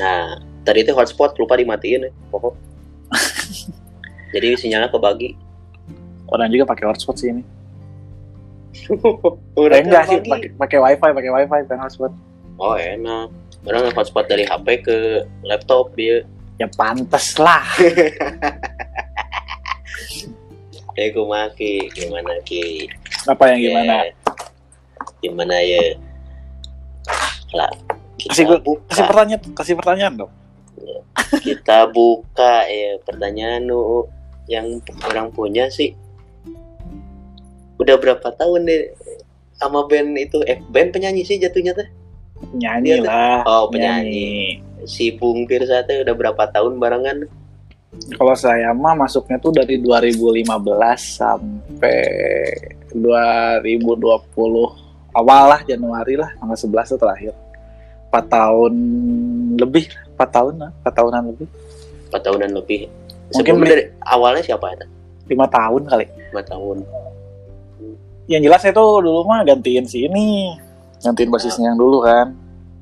Nah, tadi itu hotspot lupa dimatiin ya, pokok. Jadi sinyalnya kebagi. Orang juga pakai hotspot sih ini. Udah Eh, enggak sih, pakai pakai wifi, pakai wifi, bukan hotspot. Oh enak. Orang hotspot dari HP ke laptop dia. Ya pantes lah. Eh maki gimana ki? Apa yang gimana? Ya, Gimana ya? Lah, Kasih buka, Kasih pertanyaan, kasih pertanyaan dong. kita buka ya pertanyaan nu yang orang punya sih. Udah berapa tahun deh sama band itu eh band penyanyi sih jatuhnya teh Nyanyi Iya, lah. Oh, penyanyi. si Bung Pirsa teh udah berapa tahun barengan Kalau saya mah masuknya tuh dari 2015 sampai 2020 awal lah Januari lah tanggal 11 itu terakhir. 4 tahun lebih, 4 tahun lah, 4 tahunan lebih. 4 tahunan lebih Mungkin Sebelum beli- dari awalnya siapa ada 5 tahun kali. 5 tahun Yang jelas saya tuh dulu mah gantiin si ini. Gantiin basisnya yang dulu kan.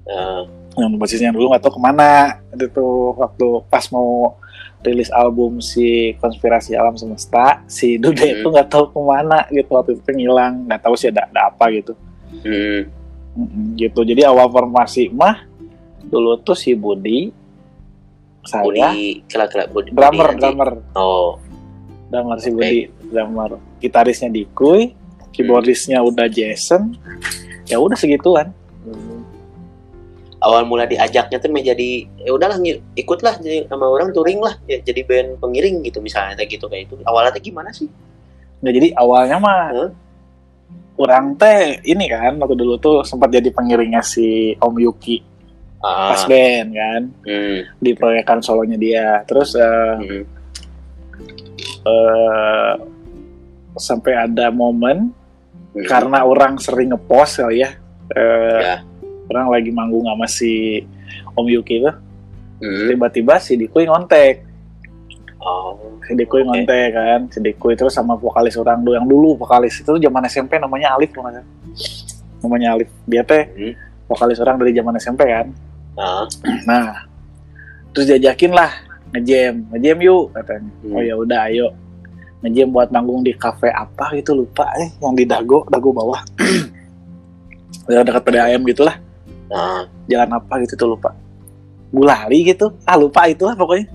Eh, Yang basisnya yang dulu nggak tahu ke mana. Itu tuh waktu pas mau rilis album si Konspirasi Alam Semesta, si Dude Hmm. itu nggak tahu ke mana gitu waktu itu ngilang, nggak tahu sih ada, ada apa gitu. hmm, gitu. Jadi awal formasi mah dulu tuh si Budi, saya, Budi kela-kela Budi drummer, Budi drummer, oh drummer si Oke. Budi, drummer. Gitarisnya Dikuy, keyboardisnya udah Jason. Ya udah segituan. Hmm. awal mula diajaknya tuh menjadi ya udahlah ikutlah jadi sama orang touring lah ya jadi band pengiring gitu misalnya kayak gitu kayak itu awalnya gimana sih Nah, jadi awalnya mah Huh? Kurang teh ini kan waktu dulu tuh sempat jadi pengiringnya si Om Yuki ah pas band kan hmm, di proyekan solonya dia. Terus eh, hmm, eh, sampai ada momen hmm. karena orang sering ngepost kali ya. Eh, Ya. Orang lagi manggung sama si Om Yuki itu, Hmm. tiba-tiba si Dikuy ngontek. Oh Si Dikuy Oke. ngontek kan, si Dikuy terus sama vokalis orang dulu yang dulu vokalis itu zaman SMP namanya Alif nggak salah. Namanya Alif. Dia teh Hmm. vokalis orang dari zaman SMP kan. ah Nah, terus diajakin lah ngejam, ngejam yuk katanya. hmm. Oh ya udah ayo ngejam buat manggung di kafe apa gitu lupa eh yang di Dago, Dago bawah. ya dekat PDAM gitulah. ah Jalan apa gitu tuh lupa. Gulali gitu. Ah lupa itulah pokoknya.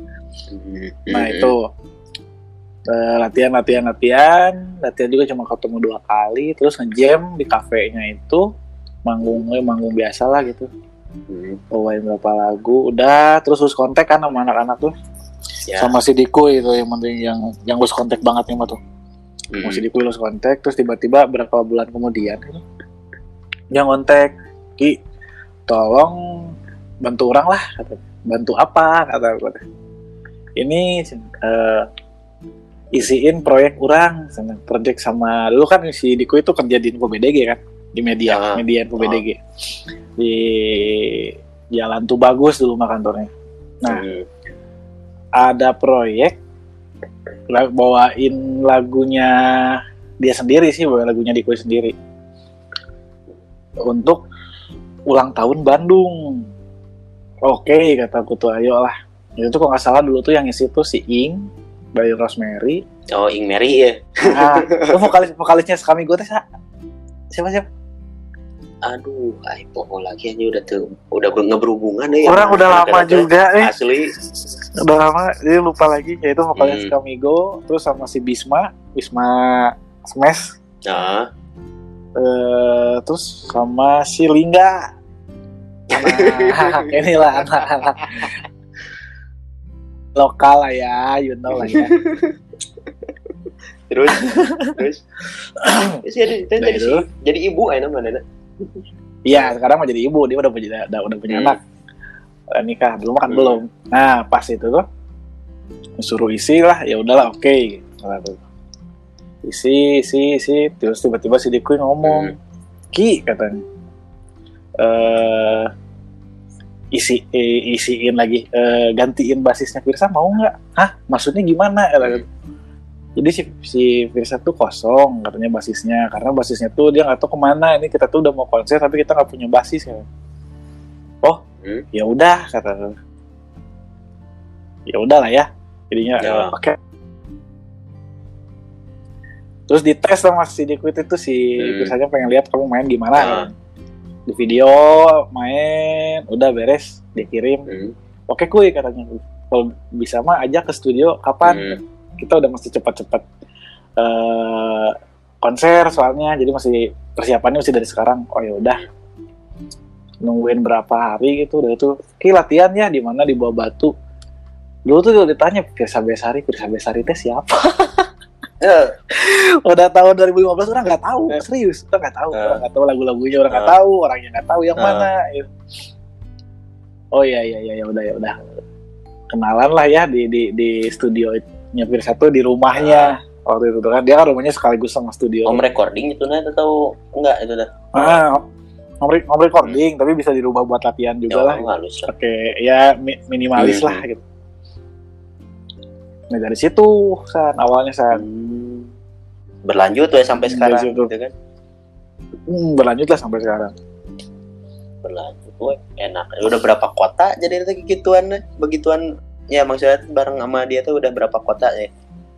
Nah itu. Eh, latihan latihan latihan. Latihan juga cuma ketemu dua kali. Terus ngejam di kafenya itu. Manggungnya manggung biasa lah gitu. Hmm. bawain berapa lagu. Udah terus terus kontak kan sama anak-anak tuh. Ya. Sama si Diku itu yang penting yang yang lose kontak banget nih mah tuh. Hmm. si Diku lose kontak terus tiba-tiba berapa bulan kemudian dia ngontek Ki tolong bantu orang lah kata bantu apa? kata gue ini eh, isiin proyek orang proyek sama dulu kan si Diku itu kerja di Info BDG kan? Di media Ah. media Info BDG di Jalan Tuh Bagus dulu mah kantornya. Nah Hmm. ada proyek bawain lagunya dia sendiri sih bawain lagunya Diku sendiri. Untuk ulang tahun Bandung. Oke kata tuh ayo lah itu tuh kalau nggak salah dulu tuh yang isi tuh si Ing dari Rosemary. Oh Ing Mary ya ah itu vokalis vokalisnya kami gue teh siapa siapa? Aduh ay pokok lagi aja udah tuh. Udah ber- ngeberhubungan ya orang udah lama juga nih. asli. Udah lama jadi lupa lagi yaitu vokalis Hmm. Kamigo terus sama si Bisma Bisma Smash. Nah eh terus sama si Lingga. Nah, inilah anak-anak lokal lah ya you know lah ya terus terus terus jadi, terus Nah, jadi, si- jadi ibu ayo mana iya sekarang mau jadi ibu dia udah punya udah, udah punya Hmm. anak Udah nikah belum kan Hmm. belum nah pas itu tuh suruh isi lah ya udahlah oke Kata tuh. isi isi isi terus tiba-tiba si Dikuy ngomong Hmm. Ki katanya eh isi eh, isiin lagi eh, gantiin basisnya Firsa mau nggak? Hah maksudnya gimana? Jadi si, si Firsa tuh kosong katanya basisnya karena basisnya tuh dia nggak tahu ke mana ini kita tuh udah mau konser tapi kita nggak punya basis ya. Oh Hmm. ya udah kata ya udah lah ya jadinya Ya. oke terus dites sama si Dikwit itu si Hmm. biasanya pengen lihat kamu main gimana Ya. kan. Di video main udah beres dikirim. Hmm. oke kuy katanya. Kalau bisa mah aja ke studio kapan? Hmm. kita udah mesti cepat-cepat eh, konser soalnya jadi masih persiapannya masih dari sekarang. Oh ya udah. Nungguin berapa hari gitu udah itu. Ki latihan ya di mana di bawah batu. Dulu tuh ditanya Pirsa Besari Pirsa Besari teh siapa udah tahun 2015 orang nggak tahu serius orang nggak tahu Eh. orang nggak tahu lagu-lagunya orang nggak Eh. tahu orangnya nggak tahu yang Eh. mana gitu. oh iya iya iya ya udah ya udah kenalan lah ya di di di studio nyepir satu di rumahnya waktu itu kan dia kan rumahnya sekaligus sama studio home recording itu nah atau enggak itu dah? ah re- home recording tapi bisa dirubah buat latihan juga lah Oh, halus lah. pakai ya mi- minimalis Hmm. lah gitu nah dari situ san awalnya san Hmm. Berlanjut ya sampai sekarang dari situ. gitu kan. hmm, berlanjut lah sampai sekarang Berlanjut. Wah, enak. Udah berapa kota jadi itu gituan. Begituan ya maksudnya bareng sama dia tuh udah berapa kota ya?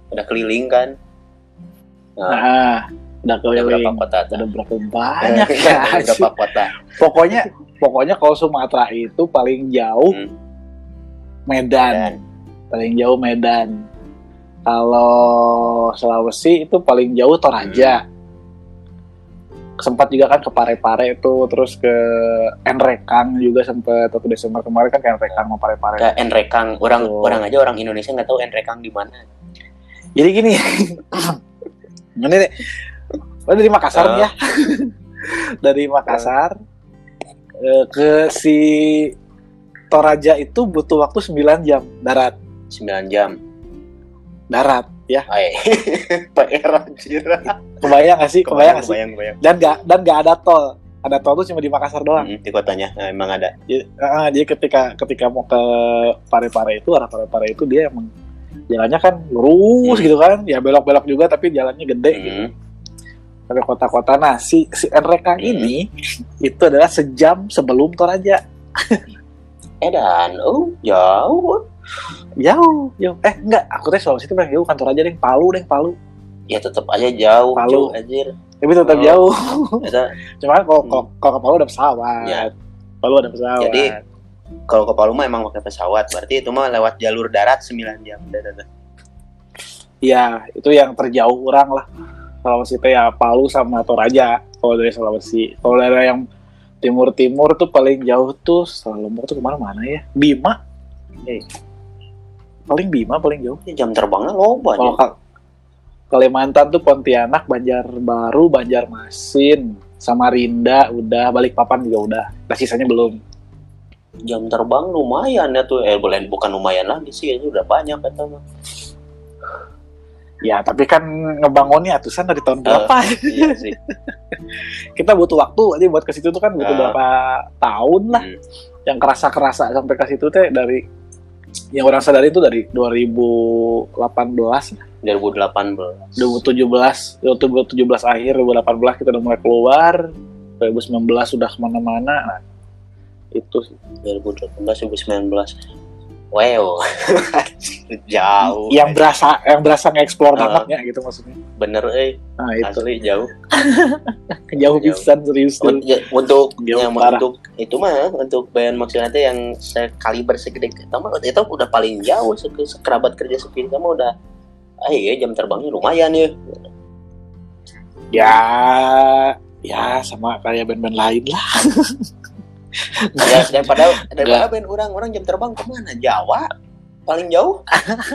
Udah keliling kan? Nah, nah udah udah berapa keliling kota tuh? udah berapa banyak Udah ya berapa kota? pokoknya pokoknya kalau Sumatera itu paling jauh Hmm. Medan Dan paling jauh Medan kalau Sulawesi itu paling jauh Toraja Hmm. sempat juga kan ke Parepare itu terus ke Enrekang juga sempat waktu Desember kemarin kan ke Enrekang mau Parepare ke Enrekang, orang Tuh. orang aja orang Indonesia nggak tahu Enrekang di mana. jadi gini ini nih lo dari Makassar Ah. ya dari Makassar eh, ke si Toraja itu butuh waktu 9 jam darat 9 jam. darat ya. PR anjir. kebayang gak sih kebayang gak sih kebayang, kebayang. dan gak dan gak ada tol ada tol tuh cuma di Makassar doang Hmm, di kotanya nah, emang ada. jadi, ah, jadi ketika ketika mau ke Parepare itu arah Parepare itu dia emang jalannya kan lurus Hmm. gitu kan ya belok-belok juga tapi jalannya gede gitu Hmm. sampai kota-kota nah si si Enrekang Hmm. ini itu adalah sejam sebelum Toraja Edan, oh jauh. Jauh jauh eh enggak aku teh Sulawesi itu paling jauh kantor aja deh Palu deh Palu Ya tetap aja jauh, Palu. cuy, anjir. tapi tetap Oh. jauh Eta, cuman kalau kalau kalau ke Palu ada pesawat Ya. Palu ada pesawat Jadi, kalau ke Palu mah emang pakai pesawat, berarti itu mah lewat jalur darat 9 jam. Dah, dah, dah. ya itu yang terjauh orang lah Sulawesi teh ya Palu sama Toraja kalau dari Sulawesi kalau daerah yang timur-timur tuh paling jauh tuh Lombok tuh ke mana mana ya Bima eh paling Bima paling jauh Ya, jam terbangnya loba kalau. Kal- Kalimantan tuh Pontianak Banjarbaru Banjarmasin Samarinda udah Balikpapan juga udah nah sisanya belum Jam terbang lumayan ya tuh. Eh, boleh bukan lumayan lagi sih, ini udah banyak kata mah. ya tapi kan ngebangunnya atusan dari tahun berapa iya sih. kita butuh waktu aja buat ke situ tuh kan butuh Ah. berapa tahun lah Hmm. yang kerasa kerasa sampai ke situ teh dari yang orang sadari itu dari 2018 2018. 2017 2017 akhir 2018 kita udah mulai keluar 2019 sudah ke mana-mana nah, itu sih. 2018 2019. Wow. jauh. yang berasa yang berasa nge-explore Ah. banget ya gitu maksudnya bener eh nah itu asli jauh. jauh Jauh. pisan serius tuh ya, untuk Jauh yang parah. untuk itu mah untuk band maksudnya teh yang sekaliber segede kita mah itu udah paling jauh se sekerabat kerja seperti kamu udah ah iya jam terbangnya lumayan ya ya ya sama kayak band-band lain lah ya daripada daripada band orang orang jam terbang ke mana? Jawa? Paling jauh?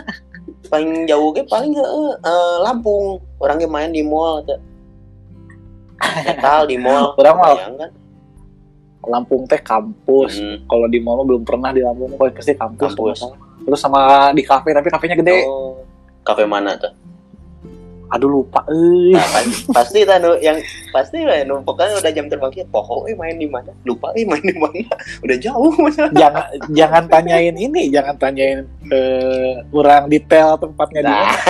Paling jauh ke paling eh, eh, Lampung. Orangnya main di mall atau Metal di mall. Orang mah- kan? Lampung teh kampus. Hmm, kalau di mall belum pernah di Lampung. Pasti kampus, Kampus. terus sama di kafe tapi kafenya gede. Oh, kafe mana tuh aduh lupa. Eh. Nah, pas- pasti kan yang pasti lah nu pokoknya udah jam terbangnya poho eh main di mana? Lupa eh main di mana? Udah jauh jangan jangan tanyain ini jangan tanyain eh, kurang detail tempatnya di nah, mana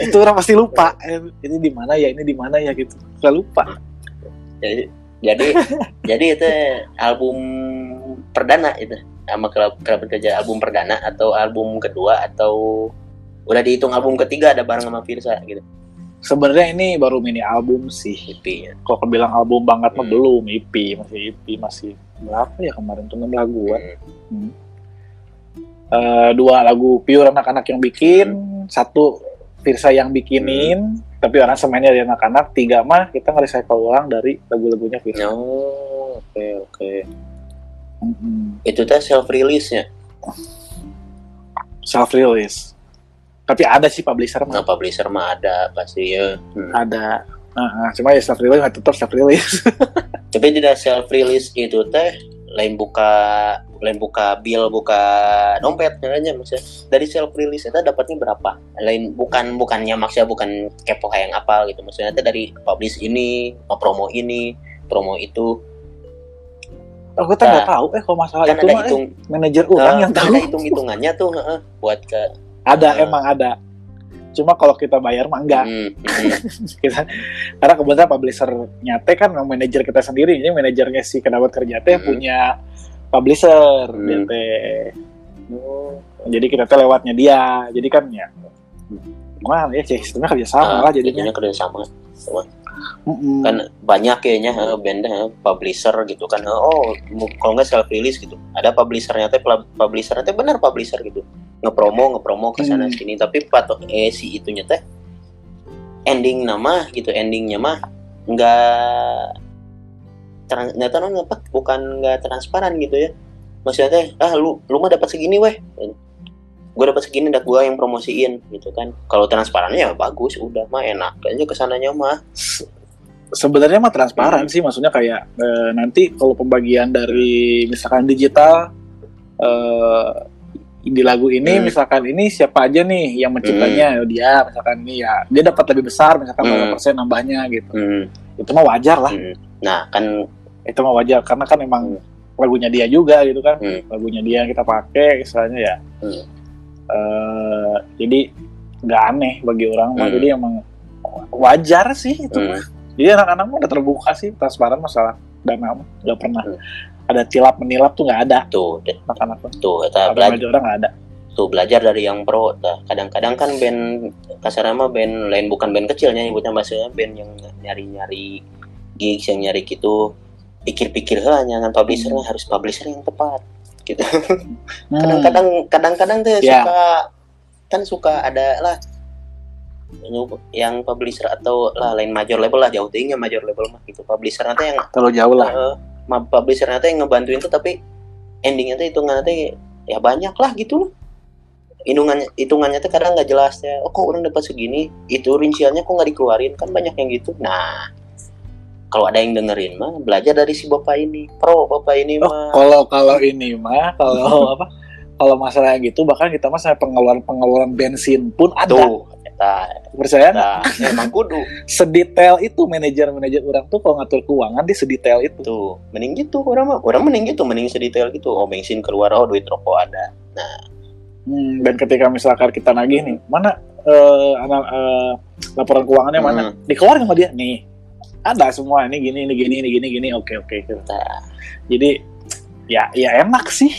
itu orang pasti lupa. Eh, ini di mana ya ini di mana ya gitu. Nggak lupa. Jadi jadi jadi itu album perdana itu sama Kerja album perdana atau album kedua atau udah dihitung album ketiga ada bareng sama Virsa gitu Sebenarnya ini baru mini album sih. EP ya. Kalau kebilang album banget mah Hmm. belum, EP masih EP masih berapa ya kemarin tuh 6 laguan. Hmm. Eh, dua lagu pure anak-anak yang bikin, satu Virsa yang bikinin, tapi orang semainnya dari anak-anak, tiga mah kita nge-recycle ulang dari lagu-lagunya Virsa. Oh, oke oke. Mm-mm. Itu teh self release nya. Self release. Tapi ada sih publisher Nah, mah publisher mah ada pasti ya. Hmm. ada. Nah, cuma ya self release tetap self release. Tapi tidak self release itu teh lain buka lain buka bill buka dompet aja maksudnya dari self release itu dapatnya berapa lain bukan bukannya maksudnya bukan kepo yang apa gitu maksudnya teh dari publish ini promo ini promo itu Aku kan nggak tahu eh kalau masalah kan itu ada mah eh, hitung manajer orang yang tahu. ada hitung hitungannya tuh buat ke Ada Ah. emang ada. Cuma kalau kita bayar mah enggak. Hmm, hmm. kita karena kebetulan publisher nyate kan manajer kita sendiri ini manajernya si kedapat kerja teh Hmm. punya publisher Hmm. teh. jadi kita teh lewatnya dia jadi kan ya gimana ya sih sistemnya kerja sama Nah, lah jadinya jadinya kerja sama Mm-mm. kan banyak kayaknya eh, band eh, publisher gitu kan. Eh, oh kalau nggak self release gitu. Ada publishernya teh publishernya teh benar publisher gitu. Ngepromo ngepromo ke sana Hmm. sini. Tapi patok eh si itunya teh ending nama gitu endingnya mah nggak trans nggak tahu apa bukan nggak transparan gitu ya. Maksudnya teh ah lu lu mah dapat segini weh gue dapat segini dak gue yang promosiin gitu kan kalau transparannya ya bagus udah mah enak aja ke sananya mah Se- sebenarnya mah transparan Hmm. sih maksudnya kayak eh, nanti kalau pembagian dari misalkan digital eh, di lagu ini Hmm. misalkan ini siapa aja nih yang menciptanya dia misalkan ini ya dia dapat lebih besar misalkan berapa Hmm. persen nambahnya gitu Hmm, itu mah wajar lah hmm. nah kan itu mah wajar karena kan emang lagunya dia juga gitu kan Hmm. lagunya dia yang kita pakai istilahnya ya Hmm. Eh, jadi nggak aneh bagi orang mah. Hmm. jadi emang wajar sih itu hmm, jadi anak-anak udah terbuka sih transparan masalah dana nggak pernah Hmm. ada tilap menilap tuh nggak ada. Tuh anak-anak tuh kita belajar aja orang nggak ada. Tuh belajar dari yang pro kadang-kadang kan band kasarnya mah band lain bukan band kecilnya nyebutnya maksudnya band yang nyari-nyari gigs yang nyari gitu. Pikir-pikir lah jangan publishernya Hmm. harus publisher yang tepat gitu. Hmm. kadang-kadang kadang-kadang tuh Ya. suka kan suka ada lah yang publisher atau lah lain major label lah jauh tinggi major label mah gitu. Publisher nanti yang terlalu jauh lah. Ma- publisher nanti yang ngebantuin tuh tapi endingnya tuh hitungan nanti ya banyak lah gitu. Loh hitungannya hitungannya tuh kadang nggak jelas ya. Oh kok orang dapat segini? Itu rinciannya kok nggak dikeluarin? Kan banyak yang gitu. Nah kalau ada yang dengerin mah belajar dari si bapak ini. Pro bapak ini oh mah. kalau kalau ini mah kalau apa kalau masalah yang gitu bahkan kita mah sampai pengeluaran pengeluaran bensin pun ada. Tuh eta percaya nggak? nah, emang kudu. Sedetail itu manajer manajer orang tuh kalau ngatur keuangan di sedetail itu. Tuh mending gitu. Orang mah orang mending gitu mending sedetail gitu. Oh bensin keluar oh duit rokok ada. Hmm, dan ketika misalkan kita nagih nih, mana eh, ana- eh, laporan keuangannya mana? Hmm. Dikeluarin sama dia. Nih. Ada semua ini gini ini gini ini gini gini. Oke oke. Nah, Jadi ya ya enak sih.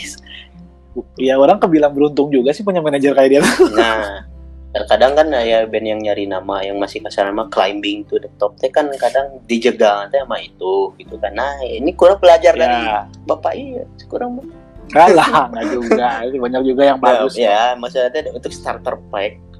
Ya orang kebilang beruntung juga sih punya manajer kayak dia. Nah, terkadang kan ya band yang nyari nama yang masih kasar nama climbing to the top teh kan kadang dijegal teh sama itu gitu kan. Nah, ini kurang belajar dari ya, bapak iya, kurang kalah nggak juga. Banyak juga yang bagus. ya, maksudnya teh untuk starter pack.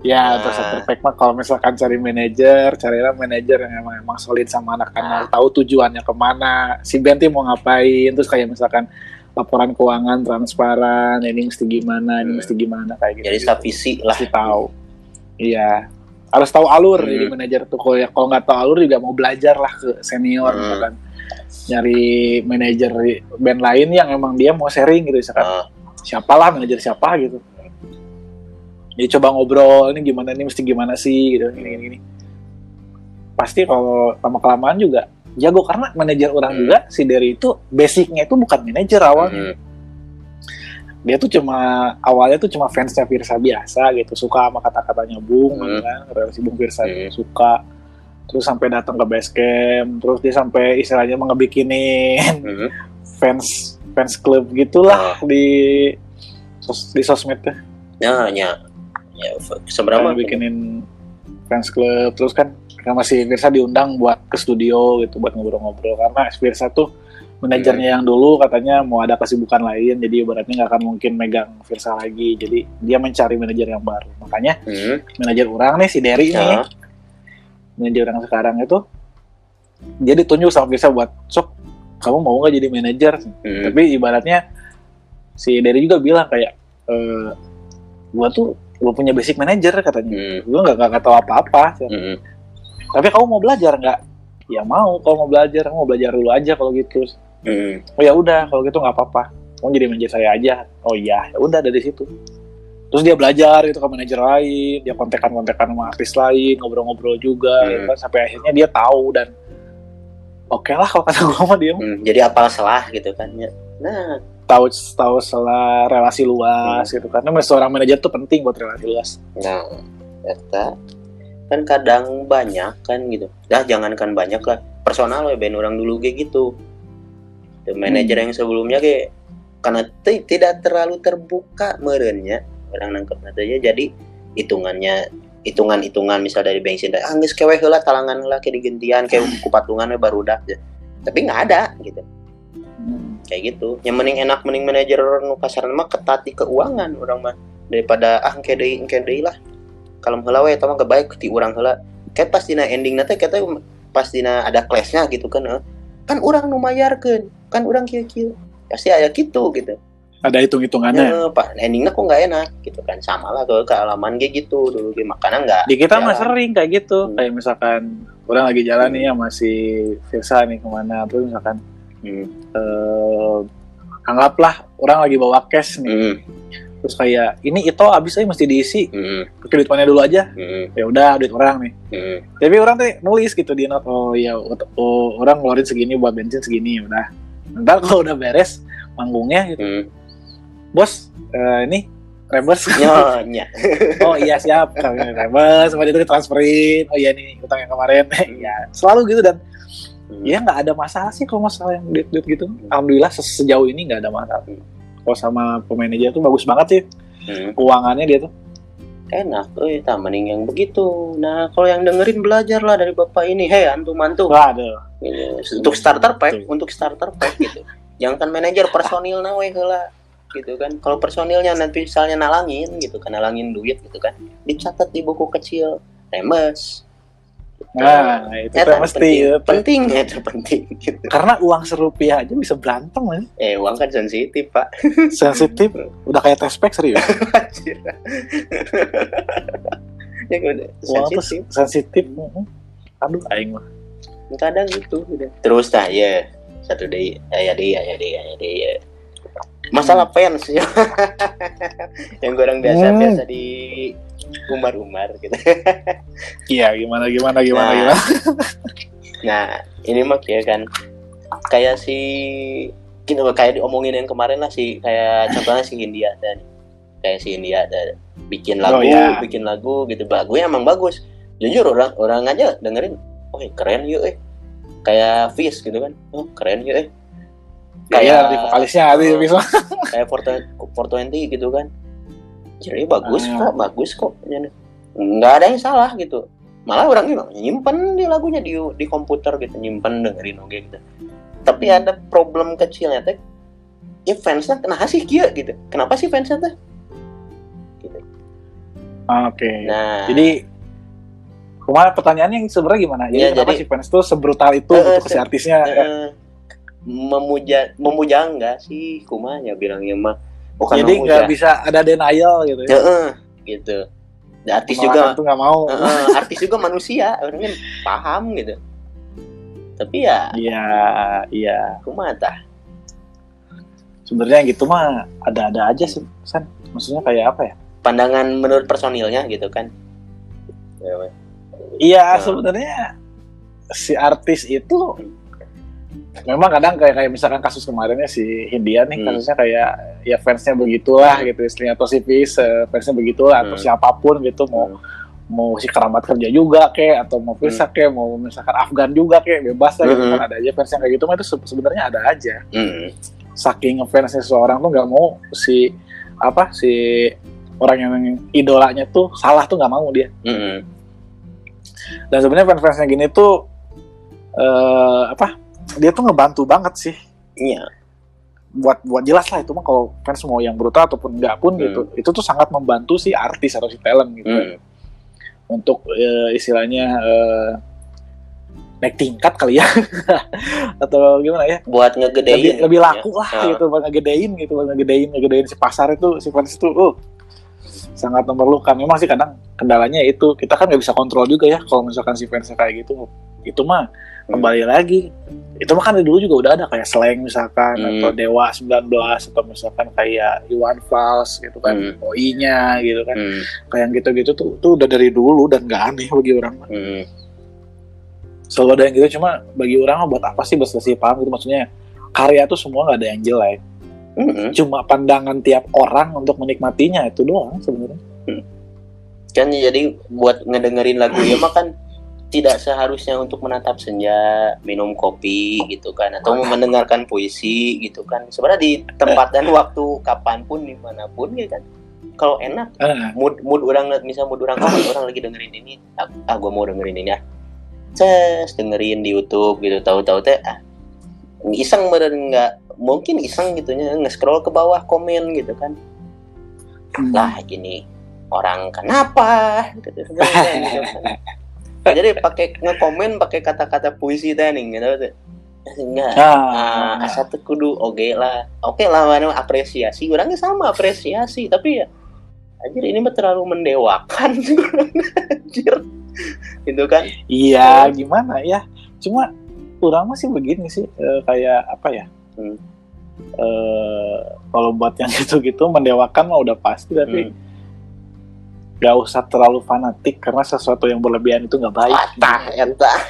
Ya, Nah. terus pack mah kalau misalkan cari manajer, carilah manajer yang emang emang solid sama anak-anak, tahu tujuannya ke mana, si Benti mau ngapain, terus kayak misalkan laporan keuangan transparan, ini mesti gimana, ini mesti gimana kayak gitu. Jadi savisi lah. Pasti tahu. Iya. Harus tahu alur Hmm. jadi manajer tuh kalau ya- kalau nggak tahu alur juga mau belajar lah ke senior Hmm. misalkan nyari manajer band lain yang emang dia mau sharing gitu misalkan Nah, siapalah manajer siapa gitu jadi coba ngobrol ini gimana ini mesti gimana sih gitu ini ini, ini. pasti kalau lama kelamaan juga jago karena manajer orang Hmm. juga si Derry itu basicnya itu bukan manajer awalnya hmm, dia tuh cuma awalnya tuh cuma fansnya Virsa biasa gitu suka sama kata-katanya Bung Hmm. kan relasi Bung Virsa Hmm. suka terus sampai datang ke base camp terus dia sampai istilahnya mau ngebikinin hmm, fans fans club gitulah di sos di sosmednya ya ya ya seberapa bikinin fans club terus kan kan masih Virsa diundang buat ke studio gitu buat ngobrol-ngobrol. Karena Virsa tuh manajernya yang dulu katanya mau ada kesibukan lain jadi ibaratnya nggak akan mungkin megang Virsa lagi. Jadi dia mencari manajer yang baru. Makanya Hmm, manajer orang nih si Derry nih. Ya. manajer orang sekarang itu dia ditunjuk sama Virsa buat sok kamu mau nggak jadi manajer? Hmm, tapi ibaratnya si Derry juga bilang kayak eh gua tuh gua punya basic manajer katanya. Hmm, gua nggak nggak tahu apa-apa. Hmm, tapi kamu mau belajar nggak? Ya mau kalau mau belajar mau belajar dulu aja kalau gitu. Hmm. oh ya udah kalau gitu nggak apa-apa. Kamu jadi manajer saya aja. Oh iya. Ya udah dari situ. Terus dia belajar gitu ke manajer lain dia kontekan-kontekan sama artis lain ngobrol-ngobrol juga Hmm. ya kan. Sampai akhirnya dia tahu dan oke lah kalau kata gue mah dia. Hmm, jadi apal salah gitu kan ya. Nah tahu tahu setelah relasi luas gitu. Karena seorang manajer tuh penting buat relasi luas. Nah eta kan kadang banyak kan gitu. Dah jangankan banyak lah. Personal we ben orang dulu kayak gitu. The manager Hmm. yang sebelumnya kayak karena ti- tidak terlalu terbuka merenya orang nangkep aja jadi hitungannya hitungan-hitungan misal dari bensin ah geus kewe heula talangan heula kayak digentian kayak kupatungan baru dah tapi nggak ada gitu kayak gitu. Yang mending enak mending manajer nu kasar mah ketat di keuangan orang mah. Daripada ah engke deui engke deui lah. Kalau heula we eta mah baik ti urang heula. Kayak pas dina ending nanti kita pas dina ada clashnya gitu kan eh. kan orang nu mayarkeun kan orang kieu-kieu. Pasti aya gitu gitu. Ada hitung-hitungannya. Ya, pak endingnya kok nggak enak gitu kan. Sama lah ke kealaman kayak gitu dulu kayak makanan nggak di kita mah sering kayak gitu. Hmm. kayak misalkan orang lagi jalan nih ya masih Virsa nih ke mana. Terus misalkan hmm. eh, anggaplah orang lagi bawa cash nih. Hmm. terus kayak ini itu habis aja mesti diisi. Hmm. pakai duit mana dulu aja. Hmm. ya udah duit orang nih. Hmm. tapi orang tuh nulis gitu di note oh ya oh, orang ngeluarin segini buat bensin segini ya udah. Ntar kalau udah beres manggungnya gitu. Hmm. bos eh, ini reimburse nyonya. Oh iya siap. Kami reimburse sama itu ditransferin. Oh iya nih utang yang kemarin. Ya selalu gitu dan Hmm. ya nggak ada masalah sih kalau masalah yang duit duit gitu. Alhamdulillah se- sejauh ini nggak ada masalah. Kalau sama pemanajer tuh bagus banget sih. Hmm. keuangannya dia tuh. Enak eh tak mending yang begitu. Nah kalau yang dengerin belajar lah dari bapak ini. Hei antum antum wah ada Gitu. untuk starter pack Betul. untuk starter pack gitu. Jangan kan manajer personil nawe heula gitu kan. Kalau personilnya nanti misalnya nalangin gitu kan nalangin duit gitu kan. Dicatat di buku kecil. Remes nah itu Eta tuh mesti penting, itu. penting itu penting. Gitu karena uang serupiah aja bisa berantem kan? Eh uang kan sensitif pak. Sensitif? Udah kayak tespek serius? Ya udah uang sensitif. sensitif aduh aing mah. Kadang gitu udah. Terus nah ya satu day ya deh ya deh ya deh ya masalah fans ya yang orang biasa Hmm. biasa di umar-umar gitu. Iya gimana gimana gimana Nah. gimana? Nah ini mah ya kan kayak si kita kayak diomongin yang kemarin lah si kayak contohnya si India dan kayak si India ada bikin lagu Oh, iya. bikin lagu gitu. Lagunya emang bagus. Jujur orang orang aja dengerin oh keren yuk eh. Kayak Fish gitu kan oh keren yuk eh kayak di vokalisnya ada Oh. bisa kayak 420 gitu kan. Jadi bagus Ah. kok bagus kok. Nggak ada yang salah gitu. Malah orang ini nyimpen di lagunya di di komputer gitu. Nyimpen dengerin oke gitu. Tapi Hmm. ada problem kecilnya teh ya fansnya kenapa sih kia gitu. Kenapa sih fansnya teh gitu. oke. Nah. Jadi kemarin pertanyaannya yang sebenarnya gimana? Jadi Iya, kenapa jadi- si fans tuh sebrutal itu Eh, untuk si se- artisnya eh, memuja memuja enggak sih? Kumanya bilangnya mah. Bukan jadi nggak bisa ada denial gitu ya? Heeh, gitu. Dan artis Penolakan juga tuh nggak mau. Heeh, artis juga manusia orang kan paham gitu. Tapi ya iya iya. Kumaha tah. Sebenarnya gitu mah ada-ada aja sih san. Maksudnya kayak apa ya? Pandangan menurut personilnya gitu kan? Ya, iya Nah. sebenarnya si artis itu memang kadang kayak kayak misalkan kasus kemarinnya si Hindia nih Hmm. kasusnya kayak ya fansnya begitulah gitu istilahnya atau si Fis eh, fansnya begitulah atau Hmm. siapa pun gitu mau mau si kerabat kerja juga kek atau mau Firsa kek mau misalkan Afgan juga kek bebas lah gitu Hmm. kan ada aja fans yang kayak gitu mah itu se- sebenarnya ada aja Hmm. saking ngefansnya seseorang tuh nggak mau si apa si orang yang idolanya tuh salah tuh nggak mau dia Mm-mm. dan sebenarnya fans-fansnya gini tuh eh apa dia tuh ngebantu banget sih Iya. buat buat jelas lah itu mah kalau fans mau yang brutal ataupun enggak pun Hmm. gitu itu tuh sangat membantu si artis atau si talent gitu Mm. untuk eh, istilahnya eh, naik tingkat kali ya atau gimana ya Buat ngegedein. lebih, lebih laku lah Ah. gitu buat ngegedein gitu buat ngegedein ngegedein si pasar itu si fans itu uh, sangat memerlukan memang sih kadang kendalanya itu kita kan nggak bisa kontrol juga ya kalau misalkan si fansnya kayak gitu itu mah Hmm. Kembali lagi itu mah kan dari dulu juga udah ada kayak slang misalkan Hmm. atau dewa 19 atau misalkan kayak Iwan Fals gitu kan Hmm. OI-nya gitu kan Mm. kayak yang gitu-gitu tuh tuh udah dari dulu dan nggak aneh bagi orang mah Mm. selalu ada yang gitu cuma bagi orang mah buat apa sih berselisih paham gitu maksudnya karya tuh semua nggak ada yang jelek Mm-mm. cuma pandangan tiap orang untuk menikmatinya itu doang sebenarnya Kan jadi buat ngedengerin lagu ya mah kan tidak seharusnya untuk menatap senja, minum kopi gitu kan atau mendengarkan puisi gitu kan. Sebenarnya di tempat dan waktu kapan pun di mana pun gitu kan. Kalau enak Ah, mood mood orang misal mood orang oh, orang lagi dengerin ini ah, ah gue mau dengerin ini ah ces dengerin di YouTube gitu tahu-tahu teh ah iseng bener nggak mungkin iseng gitunya nge-scroll ke bawah komen gitu kan hmm. lah ini orang kenapa gitu, gitu kan. jadi pakai ngekomen pakai kata-kata puisi nih gitu. Enggak. Ah, ah asa teu kudu oge lah. Oke lah mana apresiasi. Orangnya sama apresiasi. Tapi ya anjir ini mah terlalu mendewakan. Anjir. Itu kan? Iya gimana ya? Cuma orang masih begini sih eh, kayak apa ya? Hmm. Eh, kalau buat yang gitu-gitu mendewakan mah udah pasti tapi Hmm. Nggak usah terlalu fanatik karena sesuatu yang berlebihan itu nggak baik. Tah, eta.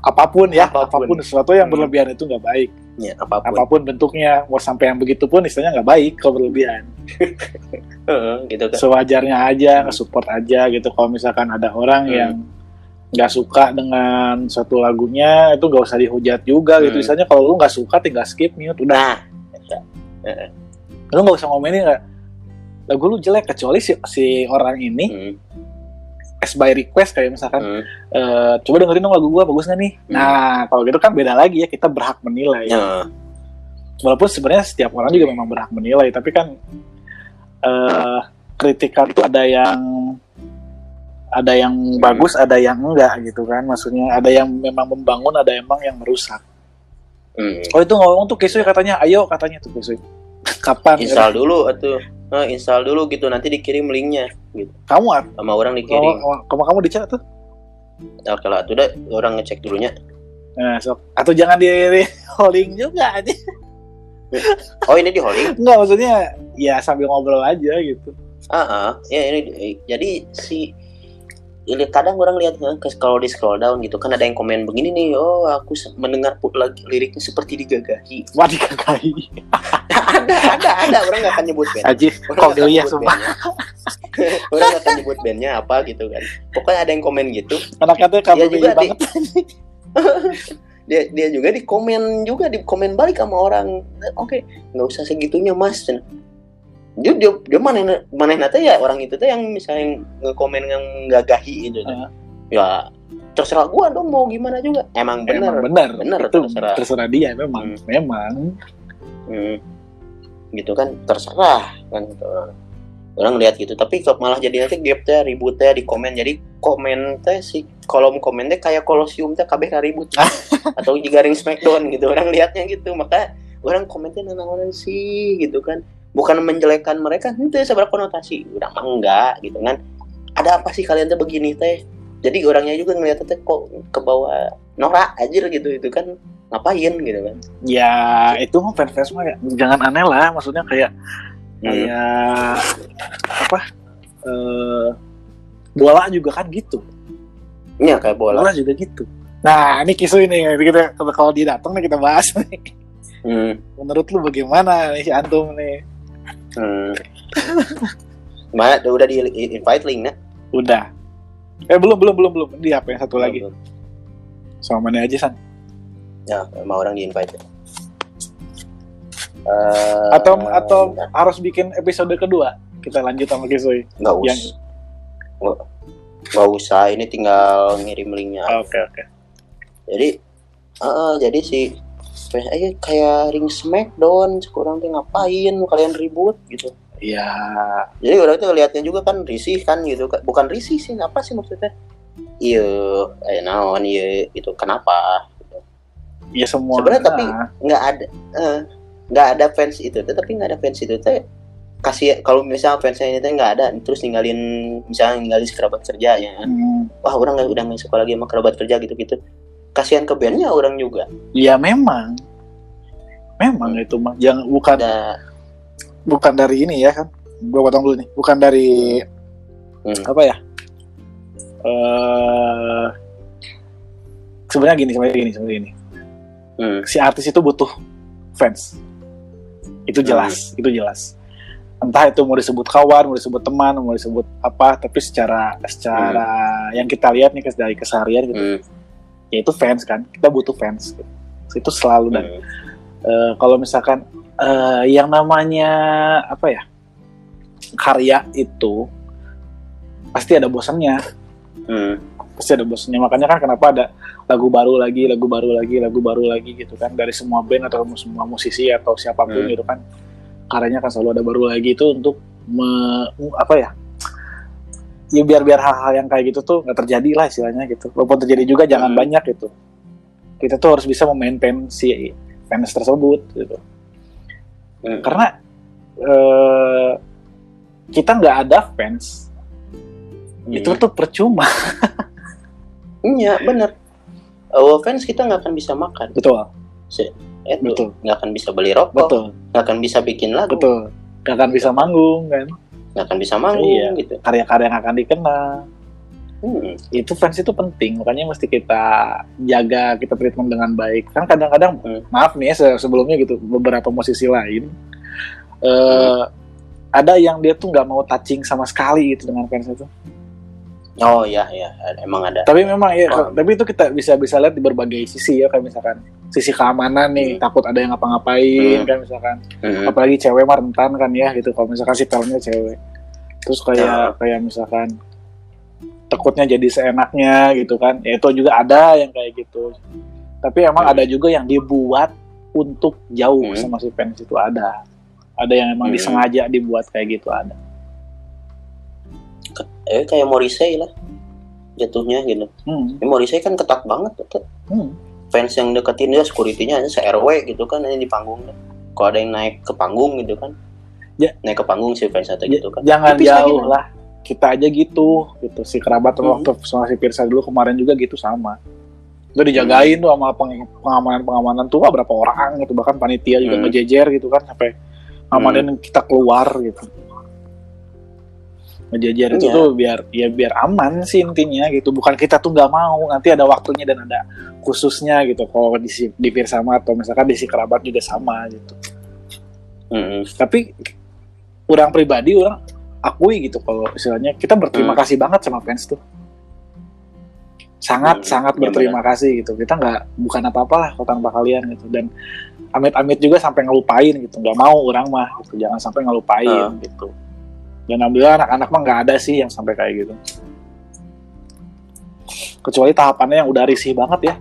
Apa pun ya Apa pun. apa pun, sesuatu yang Hmm. berlebihan itu nggak baik. Ya apa pun. Apa pun bentuknya mau sampai yang begitu pun istilahnya nggak baik kalau berlebihan. Gitu kan. Sewajarnya aja Hmm. nge-support aja gitu. Kalau misalkan ada orang Hmm. yang nggak suka dengan suatu lagunya itu nggak usah dihujat juga gitu. Hmm. misalnya kalau lu nggak suka tinggal skip mute udah. Nah lu nggak usah ngomenin nggak lagu lu jelek kecuali si, si orang ini hmm, as by request kayak misalkan hmm. eh, coba dengerin dong lagu gua bagus nggak nih? Hmm. nah kalau gitu kan beda lagi ya kita berhak menilai. Ya, walaupun sebenarnya setiap orang juga memang berhak menilai tapi kan eh kritikan tuh ada yang ada yang bagus ada yang enggak gitu kan. Maksudnya ada yang memang membangun ada emang yang merusak. Hmm. oh itu ngomong tuh Kisui katanya ayo katanya tuh Kisui kapan? Install dulu atau eh, install dulu gitu. Nanti dikirim linknya gitu. Kamu Ar? sama orang kamu dikirim kamu kamu dicat tuh? Nah, kalau itu udah orang ngecek dulunya. Nah, sok. atau jangan di, di holding juga aja oh ini di holding? Enggak maksudnya ya sambil ngobrol aja gitu. Ah ah. ya ini eh, jadi si kadang orang lihat kalau di scroll down gitu kan ada yang komen begini nih oh aku mendengar lagi liriknya seperti digagahi. Wah dikakai ada ada ada. Orang nggak akan nyebut band. Aja Orang kok nggak akan ya nyebut orang nggak akan nyebut bandnya apa gitu kan. Pokoknya ada yang komen gitu. Anaknya tuh kamu juga di- banget dia dia juga di komen juga di komen balik sama orang. Oke nggak usah segitunya mas dia dia, dia mana mana nate ya orang itu tuh yang misalnya ngekomen yang gagahi itu tuh. Ah. ya terserah gua dong mau gimana juga emang bener Bener, itu terserah. terserah dia memang Hmm. memang Hmm. gitu kan terserah kan gitu. orang lihat gitu tapi kok malah jadi nanti gap teh ribut teh di komen jadi komen teh si kolom komen teh kayak kolosium teh kabeh ribut atau di garing smackdown gitu orang lihatnya gitu maka orang komen teh nanaonan sih gitu kan bukan menjelekkan mereka itu seberapa konotasi? Udah enggak gitu kan. Ada apa sih kalian teh begini teh? Jadi orangnya juga ngeliat teh kok ke bawah norak aja gitu itu kan ngapain gitu kan. Ya itu mah fans fans mah ya, jangan aneh lah maksudnya kayak Hmm. kayak apa eh bola juga kan gitu. Iya kayak bola. bola juga gitu. Nah ini kisu ini kita kalau dia datang nih kita bahas nih. Hmm. menurut lu bagaimana nih si antum nih Hmm. Mana udah di invite link nah? udah. Eh belum belum belum belum. Di apa yang satu lagi. sama mana aja san? Ya, sama orang di invite. Eh, atau atau harus bikin episode kedua? Kita lanjut sama Kisui. Nggak usah yang- nggak usah. Ini tinggal ngirim linknya. Oke oke. Jadi eh, jadi si eh, kayak ring smackdown sekurang tuh ngapain? Kalian ribut gitu. Ya jadi orang tuh lihatnya juga kan risih kan gitu. Bukan risih sih apa sih maksudnya? Iya eh naon iya itu kenapa? Ya semua Sebenarnya tapi- nggak ada eh, nggak ada fans itu tapi nggak ada fans itu teh kasih kalau misalnya fansnya ini teh nggak ada terus ninggalin misalnya ninggalin kerabat kerja ya kan. hmm, wah orang nggak udah nggak suka lagi sama kerabat kerja gitu gitu kasihan ke bandnya orang juga. Ya memang. Memang itu mah. Jangan bukan ada bukan dari ini ya kan? Gua potong dulu nih. Bukan dari Hmm. apa ya? Eh sebenarnya gini sebenarnya gini sebenarnya gini. Hmm, si artis itu butuh fans. Itu jelas itu jelas. Entah itu mau disebut kawan mau disebut teman mau disebut apa tapi secara secara yang kita lihat nih kes- dari keseharian gitu. Hmm, ya itu fans kan. Kita butuh fans. Gitu. itu selalu dan hmm, eh, kalau misalkan eh, yang namanya apa ya karya itu pasti ada bosannya. Hmm, pasti ada bosannya. Makanya kan kenapa ada lagu baru lagi lagu baru lagi lagu baru lagi gitu kan. Dari semua band atau semua musisi atau siapa pun Hmm. gitu kan. Karyanya kan selalu ada baru lagi. Itu untuk me- apa ya ya biar biar hal-hal yang kayak gitu tuh nggak terjadi lah istilahnya gitu. Walaupun terjadi juga jangan Hmm. banyak gitu. Kita tuh harus bisa memaintain si fans tersebut gitu. Hmm. karena eh, kita nggak ada fans itu tuh percuma. Iya bener. Awal fans kita nggak akan bisa makan. Betul. Itu betul. nggak akan bisa beli rokok betul. nggak akan bisa bikin lagu. Betul. Gak akan bisa manggung kan nggak akan bisa manggung Iya. gitu karya-karya yang akan dikenal hmm. itu fans itu penting makanya mesti kita jaga kita treatment dengan baik kan kadang-kadang Hmm. maaf nih ya se- sebelumnya gitu beberapa musisi lain Hmm. ada yang dia tuh nggak mau touching sama sekali gitu dengan fans itu oh iya iya emang ada tapi memang ya Paham. tapi itu kita bisa bisa lihat di berbagai sisi ya kayak misalkan sisi keamanan nih Hmm. takut ada yang ngapa-ngapain Hmm. kan misalkan Hmm. apalagi cewek mah rentan kan ya gitu kalau misalkan si filmnya cewek terus kayak Ya. kayak misalkan takutnya jadi seenaknya gitu kan ya itu juga ada yang kayak gitu tapi emang Hmm. ada juga yang dibuat untuk jauh Hmm. sama si fans itu ada ada yang emang Hmm. disengaja dibuat kayak gitu ada eh kayak Morrissey lah jatuhnya gitu hmm. ya, Morrissey kan ketat banget tuh. Hmm. fans yang deketin dia security-nya aja se RW gitu kan ini di panggung kalau ada yang naik ke panggung gitu kan Ya. naik ke panggung si fans atau gitu kan jangan Tipis jauh lagi, lah kita aja gitu gitu si kerabat Hmm. waktu sama si Pirsa dulu kemarin juga gitu sama itu dijagain tuh sama peng- pengamanan pengamanan tuh berapa orang gitu bahkan panitia juga Hmm. ngejejer gitu kan sampai ngamanin kita keluar gitu ngejejer itu Iya. tuh biar ya biar aman sih intinya gitu. Bukan kita tuh nggak mau nanti ada waktunya dan ada khususnya gitu. Kalau di di sama atau misalkan di si kerabat juga sama gitu. Mm-mm. tapi orang pribadi orang akui gitu kalau istilahnya. Kita berterima Hmm. kasih banget sama fans tuh. Sangat Hmm, sangat berterima kasih gitu. Kita nggak bukan apa-apa lah kalau tanpa kalian gitu. Dan amit-amit juga sampai ngelupain gitu. Nggak mau orang mah gitu. Jangan sampai ngelupain Hmm. gitu dan alhamdulillah anak-anak mah nggak ada sih yang sampai kayak gitu. Kecuali tahapannya yang udah risih banget ya.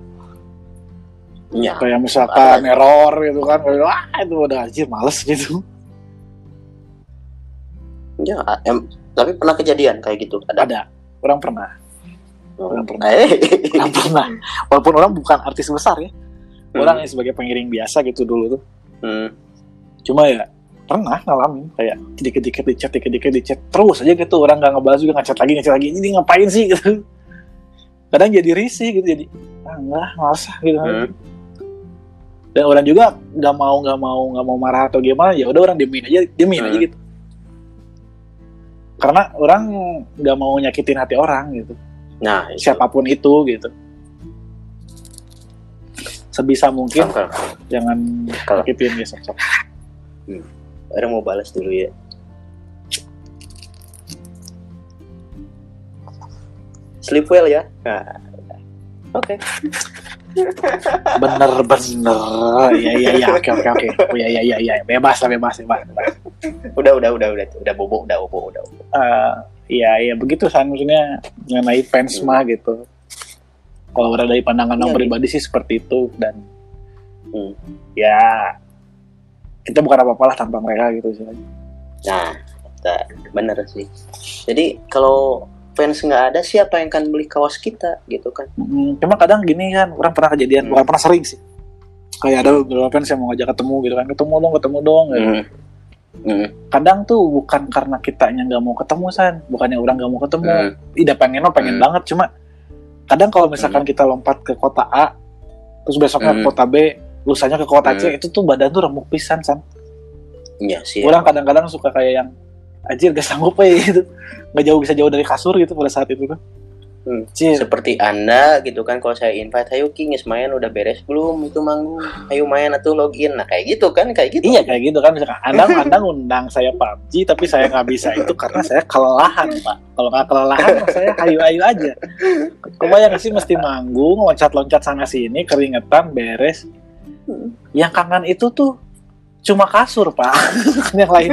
Ya kayak misalkan error gitu kan wah itu udah anjir males gitu. Ya em, tapi pernah kejadian kayak gitu? Ada? Ada. Orang pernah. Orang pernah. eh. Orang pernah. Walaupun orang bukan artis besar ya. Hmm. orang yang sebagai pengiring biasa gitu dulu tuh. Hmm. cuma ya pernah ngalamin. Kayak dikit-dikit di chat dikit-dikit di chat terus aja gitu. Orang nggak ngebalas juga ngechat lagi ngechat lagi. Ini ngapain sih gitu. Kadang jadi risih gitu jadi ah, enggak males ah, gitu. Hmm. dan orang juga nggak mau nggak mau nggak mau marah atau gimana ya udah orang diemin aja diemin aja Hmm. gitu. Karena orang nggak mau nyakitin hati orang gitu. Nah itu. siapa pun itu gitu. Sebisa mungkin Kalau- jangan Kalau- nyakitin ya sok orang mau balas dulu ya. Sleep well ya. Nah, oke. Bener bener. Ya ya ya oke oke oke. Oh, ya ya ya ya bebas lah bebas bebas, bebas. udah udah udah udah. Udah bobo udah bobo udah bobo. Eh, Iya, iya. Begitu san. Maksudnya mengenai fans Hmm. mah gitu. Kalau udah dari pandangan Iya, orang pribadi sih seperti itu. Dan Hmm. ya kita bukan apa-apa lah tanpa mereka gitu sih. nah bener sih jadi kalau fans nggak ada siapa yang akan beli kaos kita gitu kan Mm, Cuma kadang gini kan, orang pernah kejadian, Hmm. bukan pernah sering sih. Kayak ada beberapa fans yang mau ngajak ketemu gitu kan, ketemu dong, ketemu dong. gitu. Hmm. Hmm. Kadang tuh bukan karena kitanya nggak mau ketemu san, bukannya orang nggak mau ketemu. Hmm. Ida pengen mah pengen Hmm. banget, cuma kadang kalau misalkan kita lompat ke kota A, terus besoknya ke Hmm. kota B, lusanya ke kota C, Hmm. itu tuh badan tuh remuk pisan san. Iya sih Orang kadang-kadang suka kayak yang anjir gak sanggup ya gitu. Gak jauh bisa jauh dari kasur gitu pada saat itu tuh. Hmm. Cil, seperti anda gitu kan kalau saya invite ayo King main udah beres belum itu manggung ayo main atau login nah kayak gitu kan kayak gitu Iya kayak gitu kan misalkan Anda Anda ngundang saya PUBG tapi saya nggak bisa itu karena saya kelelahan Pak. Kalau nggak kelelahan saya hayu-hayu aja. Kebayang sih mesti manggung loncat-loncat sana sini keringetan beres. Yang kangen itu tuh cuma kasur Pak. yang lain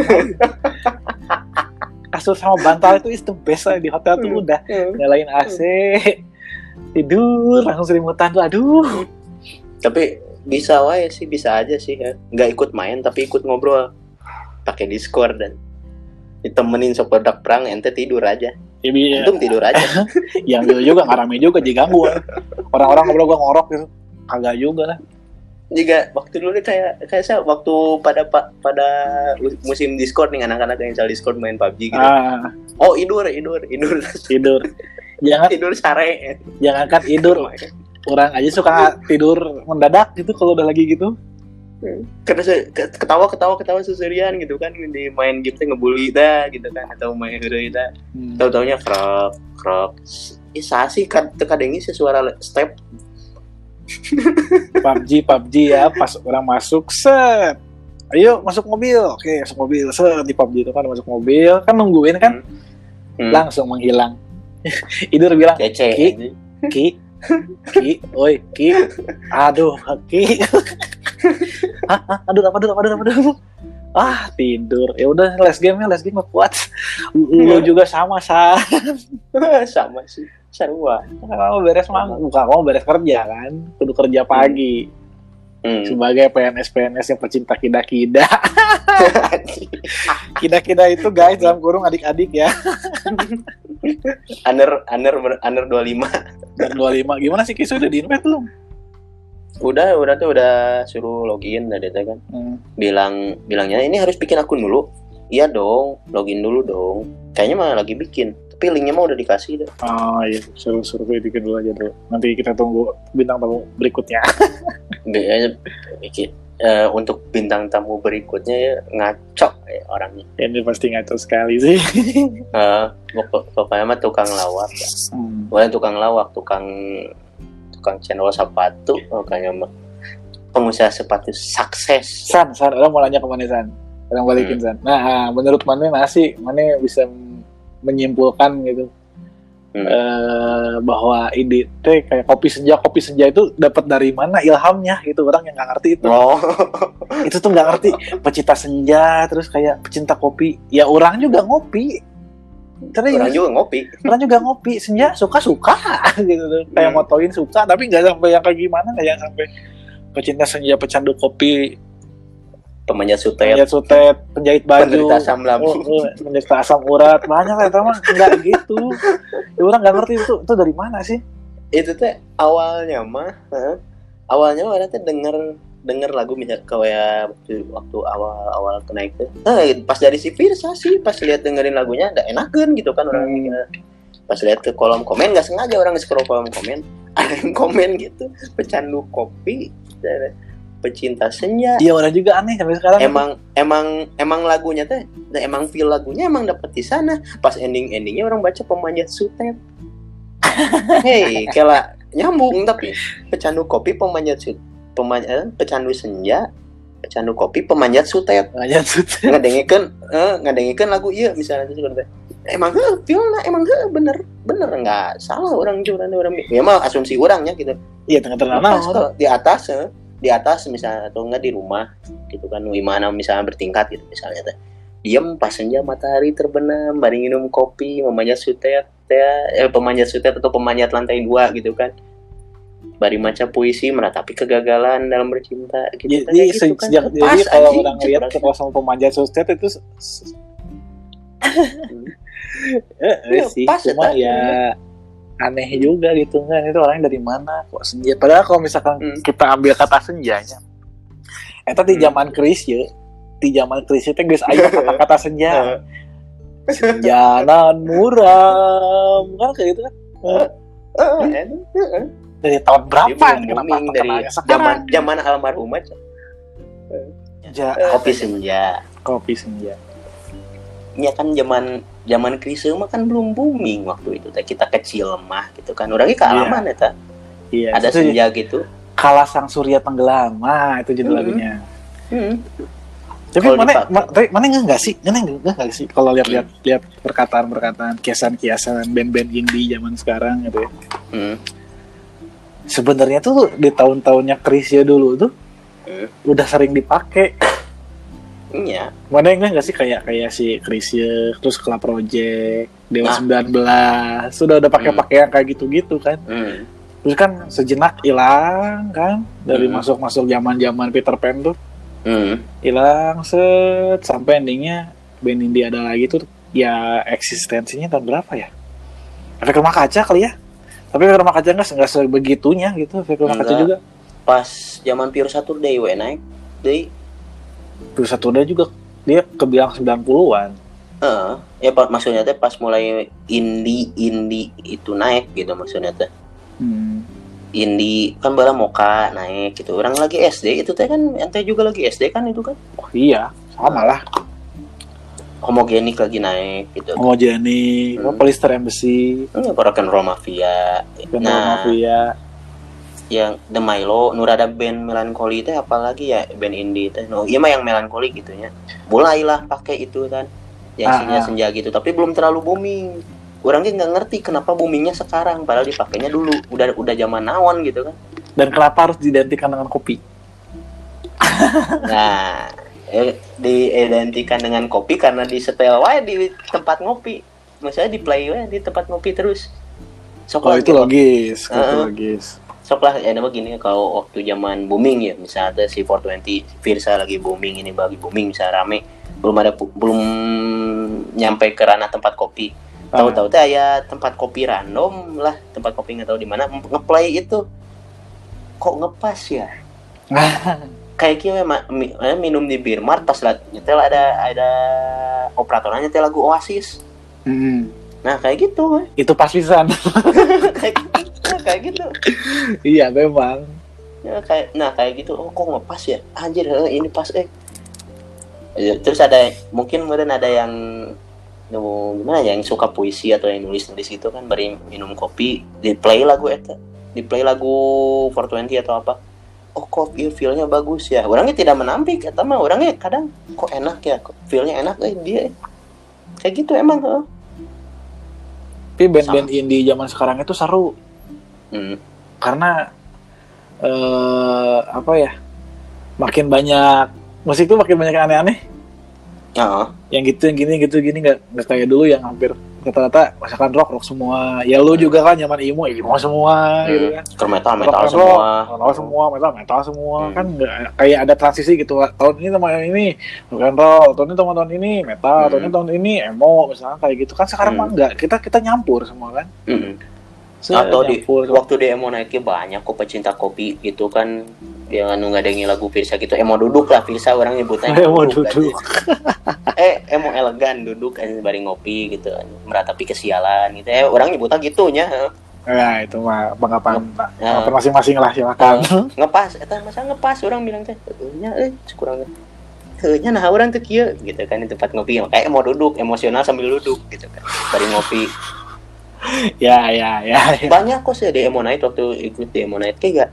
kasur sama bantal itu is the best lah di hotel tuh udah nyalain AC tidur langsung selimutan tuh aduh. Tapi bisa wae sih bisa aja sih ya. Nggak ikut main tapi ikut ngobrol. Pakai discord dan ditemenin sepedak perang ente tidur aja. Ya, untung tidur aja. Yang gitu juga nggak rame juga diganggu orang-orang ngobrol gua ngorok gitu. Kagak juga lah juga waktu dulu nih kayak kayak saya waktu pada pa- pada musim discord nih anak-anak yang install discord main PUBG gitu. Ah. Oh idur idur idur. Tidur jangan tidur sare. Jangan kan tidur orang aja suka tidur mendadak gitu kalau udah lagi gitu. Karena saya ketawa ketawa ketawa seserian gitu kan di main game teh ngebully dah gitu kan atau main hero dah. Hmm. tahu taunya krok krok isa sih kan tekadengi sih suara step PUBG PUBG ya pas orang masuk set. Ayo masuk mobil. Oke masuk mobil. Set di PUBG itu kan masuk mobil. Kan nungguin kan? Hmm. langsung menghilang. Idur bilang kece Ki. Ki Ki oi Ki. Aduh Ki. Hah, hah, aduh apa aduh apa aduh apa aduh. Ah tidur. Ya udah last game ya last game kuat. Lu juga sama sa sama sih sarua kamu beres mang bukan kamu beres kerja kan? Kudu kerja pagi. Hmm. sebagai PNS PNS yang pecinta kida kida kida kida itu guys dalam kurung adik-adik ya. Under under under 25 dan 25 gimana sih kisah udah di invite belum? Udah udah tuh udah suruh login teh kan. Hmm. bilang bilangnya ini harus bikin akun dulu. Iya dong login dulu dong. Kayaknya mah lagi bikin tapi linknya mah udah dikasih deh Oh iya, suruh survei dikit dulu aja dulu. Nanti kita tunggu bintang tamu berikutnya. Kayaknya bikin eh, untuk bintang tamu berikutnya ya ngaco ya orangnya Ini pasti ngaco sekali sih. Eh, pokok- pokoknya mah tukang lawak ya. Hmm. bukan tukang lawak tukang tukang channel sepatu makanya mah pengusaha sepatu sukses San, San, orang mau nanya ke mana San? Orang balikin San. Nah, ah, menurut mana nasi, mana bisa menyimpulkan gitu Hmm. eh, bahwa ide teh kayak kopi senja, kopi senja itu dapat dari mana ilhamnya gitu orang yang nggak ngerti itu. oh Itu tuh nggak ngerti pecinta senja, terus kayak pecinta kopi. Ya orang juga ngopi. Terus orang juga ngopi orang juga ngopi senja suka suka gitu tuh kayak Hmm. motoin suka tapi nggak sampai yang kayak gimana nggak yang sampai pecinta senja pecandu kopi pemanjat sutet. Penjahit sutet penjahit baju. Penderita asam lambung. Oh, oh, penderita asam urat. Banyak lah itu mah nggak gitu. Ya orang nggak ngerti itu itu dari mana sih? Itu teh awalnya mah hah, awalnya mah orang teh denger denger lagu misal kayak waktu, waktu awal awal kenaik tuh eh, pas dari si Firsa sih. Pas lihat dengerin lagunya ada enakan gitu kan orang Hmm. pas lihat ke kolom komen nggak sengaja orang scroll kolom komen. Ada yang komen gitu pecandu kopi pecinta senja. Iya orang juga aneh sampai sekarang. Emang emang emang lagunya teh emang feel lagunya emang dapet di sana. Pas ending endingnya orang baca pemanjat sutet. Hei kela nyambung tapi. Pecandu kopi pemanjat sut pemanjat pecandu senja pecandu kopi pemanjat sutet. Penjahit sutet. Ngadengikeun eh ngadengikeun lagu iya misalnya itu teh emang heuh feelna emang heuh bener bener nggak salah orang jualan orang ya mah asumsi orangnya gitu. Iya naon. kalau di atas eh, di atas misalnya atau enggak di rumah gitu kan gimana misalnya bertingkat gitu misalnya teh diem pas senja matahari terbenam bari minum kopi memanjat sutet teh eh, pemanjat sutet atau pemanjat lantai dua gitu kan bari maca puisi meratapi kegagalan dalam bercinta gitu kan, jadi kayak gitu se- kan. sejak Pas, jadi kalau anjing, orang lihat cek kalau sama pemanjat sosmed itu s- eh, eh, Iya, sih pas ya, cuma tadi. ya aneh juga gitu kan itu orangnya dari mana? Kok senja? Padahal kalau misalkan Hmm. kita ambil kata senjanya itu di Hmm. zaman Kris ya di zaman Kris itu guys ayo kata-kata senja. Senjanan muram kan kayak gitu kan? Eh. dari tahun Dia berapa belum kenapa dari zaman zaman almarhum aja. Senja kopi senja. Kopi senja. Ya kan zaman zaman krisis mah kan belum booming waktu itu teh. Kita kecil mah gitu kan. Orangnya kealaman ya ta iya ada itu senja gitu. Kalah sang surya tenggelam. Ah itu judul Hmm. lagunya. Hmm. tapi mana ma- tapi mana enggak enggak sih? Mana enggak enggak, enggak sih? Kalau lihat-lihat lihat perkataan-perkataan kiasan-kiasan band-band indie zaman sekarang gitu ya. Hmm. sebenarnya tuh di tahun-tahunnya Krisya dulu tuh Hmm. udah sering dipakai Iya. mana enggak enggak sih kayak kayak si Krisya terus Club Project Dewa Nah. 19 sudah udah pakai pakaian kayak gitu-gitu kan Hmm. terus kan sejenak hilang kan dari Hmm. masuk-masuk zaman-zaman Peter Pan tuh Hmm. hilang set sampai endingnya band indie ada lagi tuh ya eksistensinya tahun berapa ya efek rumah kaca kali ya tapi efek rumah kaca nggak nggak sebegitunya gitu efek rumah kaca Enggak. juga Pas zaman Pure Saturday we naik deui terus satu dia juga dia kebilang 90-an Heeh. ya pak maksudnya teh pas mulai indie indie itu naik gitu maksudnya teh. Hmm. indie kan bala moka naik gitu. Orang lagi SD itu teh kan ente juga lagi SD kan itu kan? Oh iya sama lah. Homogenik lagi naik gitu. Homogeni Hmm. Polyester Embassy ini rock and roll mafia. Kendall Nah. Mafia yang The Milo nur ada band melankoli teh apalagi ya band indie teh. No iya mah yang melankoli gitu ya. Mulailah pakai itu kan yang Ah, senja ah. senja gitu. Tapi belum terlalu booming. Orangnya nggak ngerti kenapa boomingnya sekarang padahal dipakainya dulu. Udah udah zaman naon gitu kan. Dan kenapa harus diidentikan dengan kopi? Nah eh, diidentikan dengan kopi karena di setel wae di tempat ngopi. Maksudnya di play wae di tempat ngopi terus. Sok oh itu gitu. logis itu Ah. logis sok lah ya nama gini kalau waktu zaman booming ya. Misalnya ada si 420 Virsa lagi booming ini bagi booming misalnya rame. Belum ada belum nyampe ke ranah tempat kopi. Tahu-tahu teh ya tempat kopi random lah tempat kopi nggak tahu di mana ngeplay itu. Kok ngepas ya? Kayak gini ma- mi- eh, minum di bir mart pas nyetel ada ada operatornya nyetel lagu Oasis. Hmm. nah kayak gitu itu pas pisan. Kayak gitu Nah, kayak gitu. Iya memang. Ya kayak nah kayak gitu. Oh kok ngepas ya? Anjir eh, ini pas eh. Ya, terus ada mungkin kemudian ada yang gimana ya yang suka puisi atau yang nulis nulis gitu kan bari minum kopi di play lagu eta di play lagu 420 atau apa. Oh kok iya feelnya bagus ya? Orangnya tidak menampik kata mah orangnya kadang kok enak ya kok feelnya enak eh dia kayak gitu emang heeh. tapi band-band indie zaman sekarang itu seru Hmm. karena eh apa ya makin banyak musik tuh makin banyak aneh-aneh. Heeh. yang gitu yang gini gitu gini nggak nggak kayak dulu yang hampir rata-rata masakan rock rock semua. Ya lu juga kan zaman emo emo semua gitu kan. Ke metal Rock metal roll, semua. metal semua metal metal semua. Hmm. kan nggak kayak ada transisi gitu. Tahun ini sama yang ini rock and roll. Tahun ini tahun ini metal. Hmm. tahun ini tahun ini emo misalnya kayak gitu. Kan sekarang Hmm. mah enggak kita kita nyampur semua kan. Mm-mm. Atau di- nyampur. waktu di emo naiknya banyak kok pecinta kopi gitu kan. Yang anu ngadengi lagu Firsa gitu. Emo duduk lah Firsa orang nyebutnya Emo duduk. aja. eh emo elegan duduk kan bari ngopi gitu. Meratapi kesialan gitu. Eh orang nyebutnya gitunya. Ya itu mah banggapan Ya. banggapan masing-masing lah silakan. Ngepas. Eta masa ngepas? Orang bilang teh nya eh kurang nya nah orang tuh kieu. Gitu kan di tempat ngopi. Kayak emo duduk emosional sambil duduk gitu kan. Bari ngopi ya ya ya, ya. banyak kok sih di emo night waktu ikut di emo night kayak gak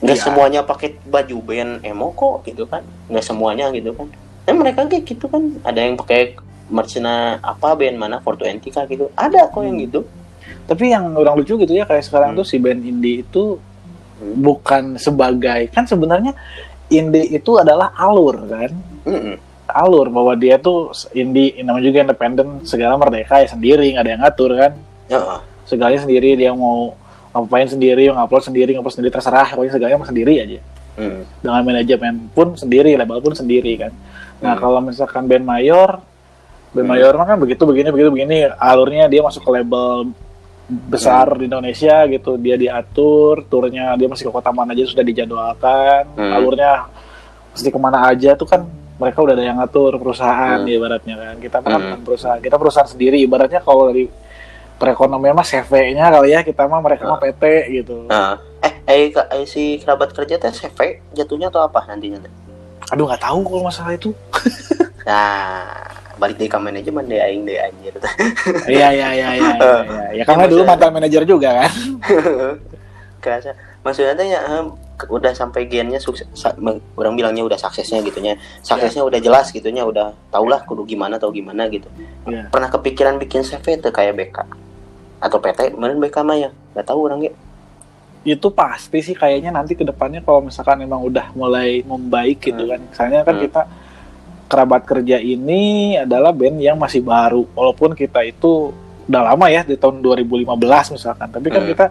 nggak Iya. semuanya pakai baju band emo kok gitu kan nggak semuanya gitu kan dan mereka kayak gitu kan ada yang pakai merchna apa band mana 420 kah gitu ada kok yang Hmm. gitu Tapi yang orang lucu gitu ya kayak sekarang Hmm. tuh si band indie itu Hmm. bukan sebagai kan sebenarnya indie itu adalah alur kan. Mm-mm. Alur bahwa dia tuh indie namanya juga independen segala merdeka ya sendiri nggak ada yang ngatur kan. Heeh. Segalanya sendiri dia mau ngapain sendiri, mau ngupload sendiri, ngupload sendiri terserah, pokoknya segalanya sendiri aja. Mm. Dengan manajemen pun sendiri, label pun sendiri kan. Nah, Hmm. kalau misalkan band mayor, band Hmm. mayor kan begitu begini begitu begini alurnya dia masuk ke label besar di Indonesia gitu dia diatur turnya dia masih ke kota mana aja sudah dijadwalkan Hmm. alurnya mesti ke mana aja tuh kan mereka udah ada yang ngatur perusahaan Hmm. ibaratnya kan kita kan Hmm. perusahaan kita perusahaan sendiri ibaratnya kalau dari perekonomian mah CV-nya kali ya kita mah mereka mah PT gitu Nah, eh, eh, eh, si kerabat kerja teh CV jatuhnya atau apa nantinya aduh nggak tahu kalau masalah itu Nah, balik dari ke manajemen deh aing deh anjir. iya iya iya iya iya iya. ya karena Ya, dulu mantan manajer juga kan Kerasa. Maksudnya teh ya em, ke- udah sampai gennya sukses orang bilangnya udah suksesnya gitunya. Suksesnya udah jelas gitunya, udah tahulah kudu gimana atau gimana gitu. Iya. Pernah kepikiran bikin CV tuh kayak BK atau PT, meren BK mah ya. Gak tahu orang ya. itu pasti sih kayaknya nanti ke depannya kalau misalkan emang udah mulai membaik gitu Hmm. kan. Misalnya kan Hmm. kita kerabat kerja ini adalah band yang masih baru walaupun kita itu udah lama ya di tahun 2015 misalkan. Tapi kan Hmm. kita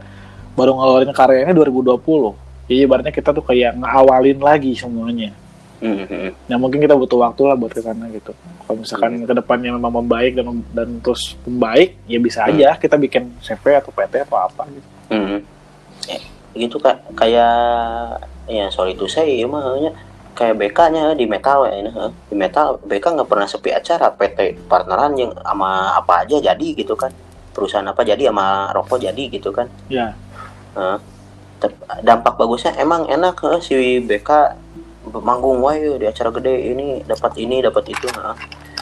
baru ngeluarin karyanya 2020. Jadi ibaratnya kita tuh kayak ngawalin lagi semuanya. Hmm, hmm, hmm. Nah mungkin kita butuh waktu lah buat ke sana gitu. Kalau misalkan Hmm. ke depannya memang membaik dan dan terus membaik, ya bisa Hmm. aja kita bikin CV atau PT atau apa gitu. Hmm. Eh, gitu kak kayak ya sorry itu saya ya mah hanya kayak BK-nya di metal ya ini heh. di metal BK nggak pernah sepi acara PT partneran yang sama apa aja jadi gitu kan perusahaan apa jadi sama rokok jadi gitu kan Ya. Heeh. Tep- dampak bagusnya emang enak heh, si BK manggung wae di acara gede ini dapat ini dapat itu heeh.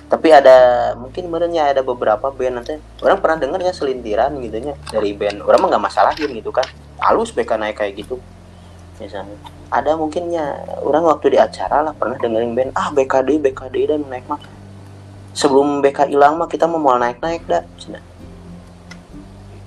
tapi ada mungkin sebenarnya ada beberapa band nanti orang pernah dengar ya selintiran gitu nya dari band orang mah nggak masalahin gitu kan halus BK naik kayak gitu misalnya ada mungkinnya orang waktu di acara lah pernah dengerin band ah BKD BKD dan naik mah sebelum BK hilang mah kita mau mau naik naik dah.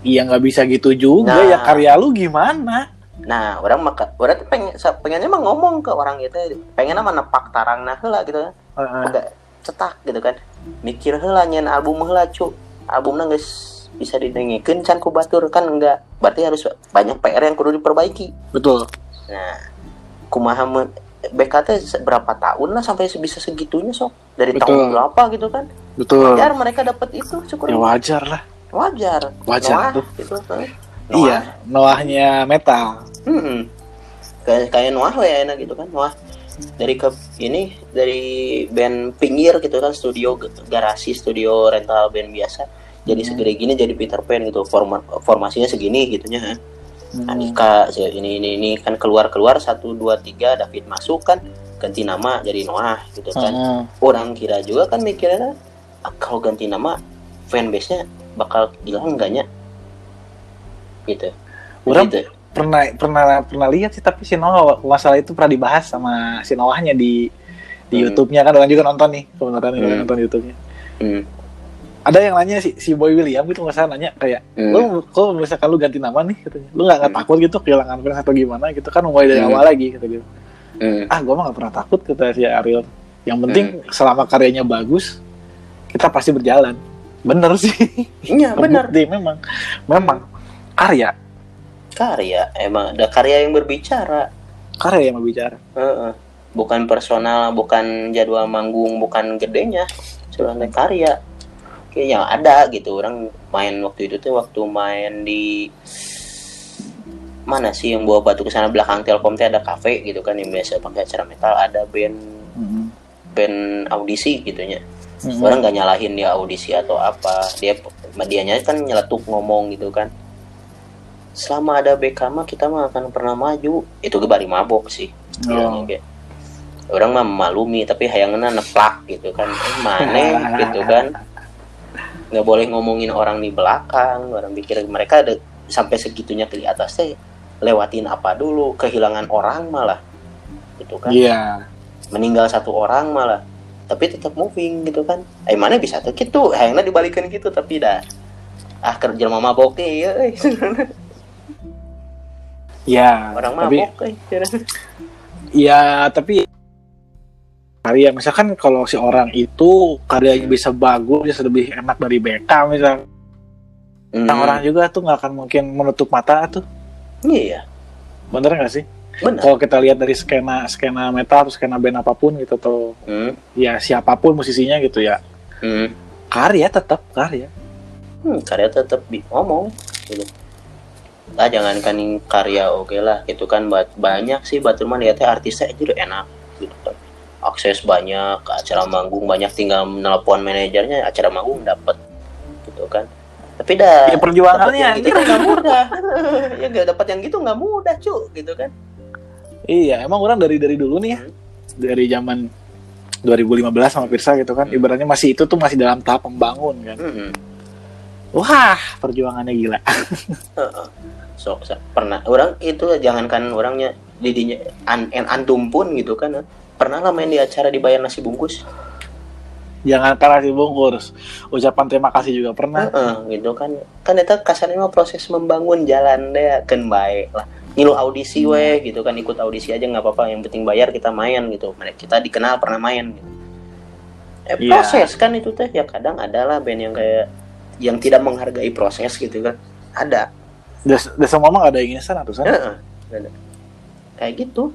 Iya nggak bisa gitu juga Nah. ya karya lu gimana? Nah orang maka orang tuh pengen pengennya mah ngomong ke orang gitu pengen mah nepak tarang nah heula gitu. Kan agak cetak gitu kan. Mikir heula nyen album heula cu. Albumnya geus bisa didengikeun can ku batur kan enggak. Berarti harus banyak PR yang kudu diperbaiki. Betul. nah kumaha BKT berapa tahun lah sampai bisa segitunya sok? Dari Betul. tahun berapa gitu kan? Betul. wajar mereka dapat itu syukur. Ya wajar lah. wajar. Wajar Noah, tuh. gitu eh. Iya, Noahnya metal. Hmm. Kayak kayak Noah lah ya enak gitu kan Noah dari ke ini dari band pinggir gitu kan studio garasi studio rental band biasa jadi Hmm. segede gini jadi Peter Pan gitu forma, formasinya segini gitunya kan Hmm. Anika ini ini ini kan keluar keluar satu dua tiga David masuk kan ganti nama jadi Noah gitu kan Heeh. orang kira juga kan mikirnya ah, kalau ganti nama fanbase nya bakal hilang enggaknya gitu Orang gitu. pernah pernah pernah lihat sih tapi si Noah masalah itu pernah dibahas sama si Noahnya di di Hmm. YouTube-nya kan orang juga nonton nih kebenaran Hmm. nonton YouTube-nya. Hmm. Ada yang nanya si, si Boy William gitu nggak salah nanya kayak Hmm. lu kok misalkan lu ganti nama nih katanya lu nggak nggak Hmm. takut gitu kehilangan fans atau gimana gitu kan mulai dari Hmm. awal lagi kata dia Hmm. ah gua mah nggak pernah takut kata si Ariel yang penting selama karyanya bagus kita pasti berjalan bener sih Iya benar Terbukti memang memang karya? Karya emang ada karya yang berbicara. Karya yang berbicara? Heeh. bukan personal bukan jadwal manggung bukan gedenya. Sebenarnya karya. Kayak yang ada gitu orang main waktu itu tuh waktu main di mana sih yang bawa batu ke sana? Belakang Telkom teh ada kafe gitu kan yang biasa pakai acara metal ada band Mhm. band audisi gitunya Mhm. orang nggak nyalahin dia audisi atau apa. Dia medianya kan nyeletuk ngomong gitu kan selama ada mah kita mah akan pernah maju. Itu gue bari mabok sih. Bilangnya Oh. kayak orang mah memaklumi tapi hayangna neplak gitu kan. Eh, mana gitu kan. Nggak boleh ngomongin orang di belakang. Orang pikir mereka ada sampai segitunya ke di atas teh lewatin apa dulu? Kehilangan orang malah. Gitu kan. Iya. meninggal satu orang malah. Tapi tetap moving gitu kan. Eh mana bisa tuh? Gitu hayangnya dibalikin gitu tapi dah. Ah kerja mama mabok ya eh. ya orang tapi mabok eh. ya tapi karya misalkan kalau si orang itu karyanya bisa bagus bisa lebih enak dari BK misal. Hmm, orang juga tuh nggak akan mungkin menutup mata tuh. Iya. Bener nggak sih? Kalau kita lihat dari skena skena metal atau skena band apa pun gitu atau hmm, ya siapa pun musisinya gitu ya. Hmm. karya tetap karya. Hmm, karya tetap ngomong gitu. Lah jangankan yang karya oke lah itu kan. Buat banyak sih batur mah lihatnya artisnya itu udah enak gitu kan. Akses banyak acara manggung banyak tinggal nelpon manajernya acara manggung dapat gitu kan. Tapi dah ya perjuangannya yang gitu nggak mudah. Ya nggak dapat yang gitu nggak mudah cu gitu kan. Iya emang orang dari dari dulu nih ya Hmm. dari zaman 2015 sama Pirsa gitu kan Hmm. ibaratnya masih itu tuh masih dalam tahap membangun kan. Mm-mm. wah perjuangannya gila Heeh. so, pernah orang itu jangankan orangnya didinya an, an- antum pun gitu kan pernah lah main di acara dibayar nasi bungkus? Jangan kalah si bungkus. Ucapan terima kasih juga pernah. Heeh, gitu kan. Kan itu kasarnya mah proses membangun jalan deh kan baik lah. Ngilu audisi weh gitu kan ikut audisi aja nggak apa-apa yang penting bayar kita main gitu. Kita dikenal pernah main gitu. Eh, Iya. proses kan itu teh ya kadang adalah band yang kayak yang tidak menghargai proses gitu kan. Ada semua mah gak ada yang instan atau sana Heeh, kayak gitu.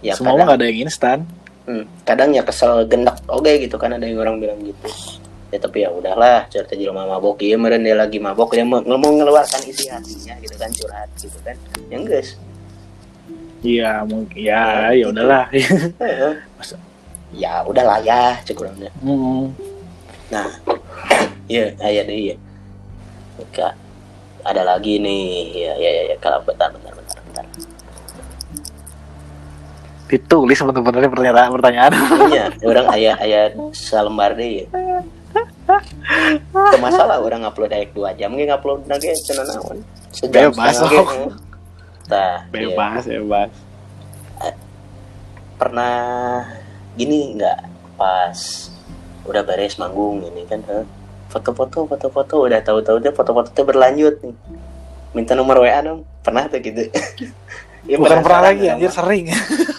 Ya semua kadang, gak ada yang instan. Hmm, kadang ya kesel gendak oke gitu kan ada yang orang bilang gitu. Ya tapi ya udahlah cerita jelma mabok. Ya meren dia lagi mabok dia mau, mau ngeluarkan isi hatinya gitu kan curhat gitu kan. Yang guys iya mungkin ya ya udahlah. Masa- ya udahlah ya Hmm. nah iya ayah deh ya Oke. Ada lagi nih ya ya ya, ya. kalau bentar bentar bentar bentar ditulis sebenarnya pertanyaan pertanyaan iya orang ayah ayah salembar deh ya masalah orang upload dayak dua jam nggak upload lagi channel naon sejam Bebas, oh. eh. Tah, iya. bebas bebas pernah gini nggak pas udah beres manggung ini kan eh, foto-foto foto-foto. Udah tahu-tahu dia foto-foto tuh berlanjut nih. Minta nomor WA dong. Pernah tuh gitu. Ya, bukan pernah lagi anjir sering.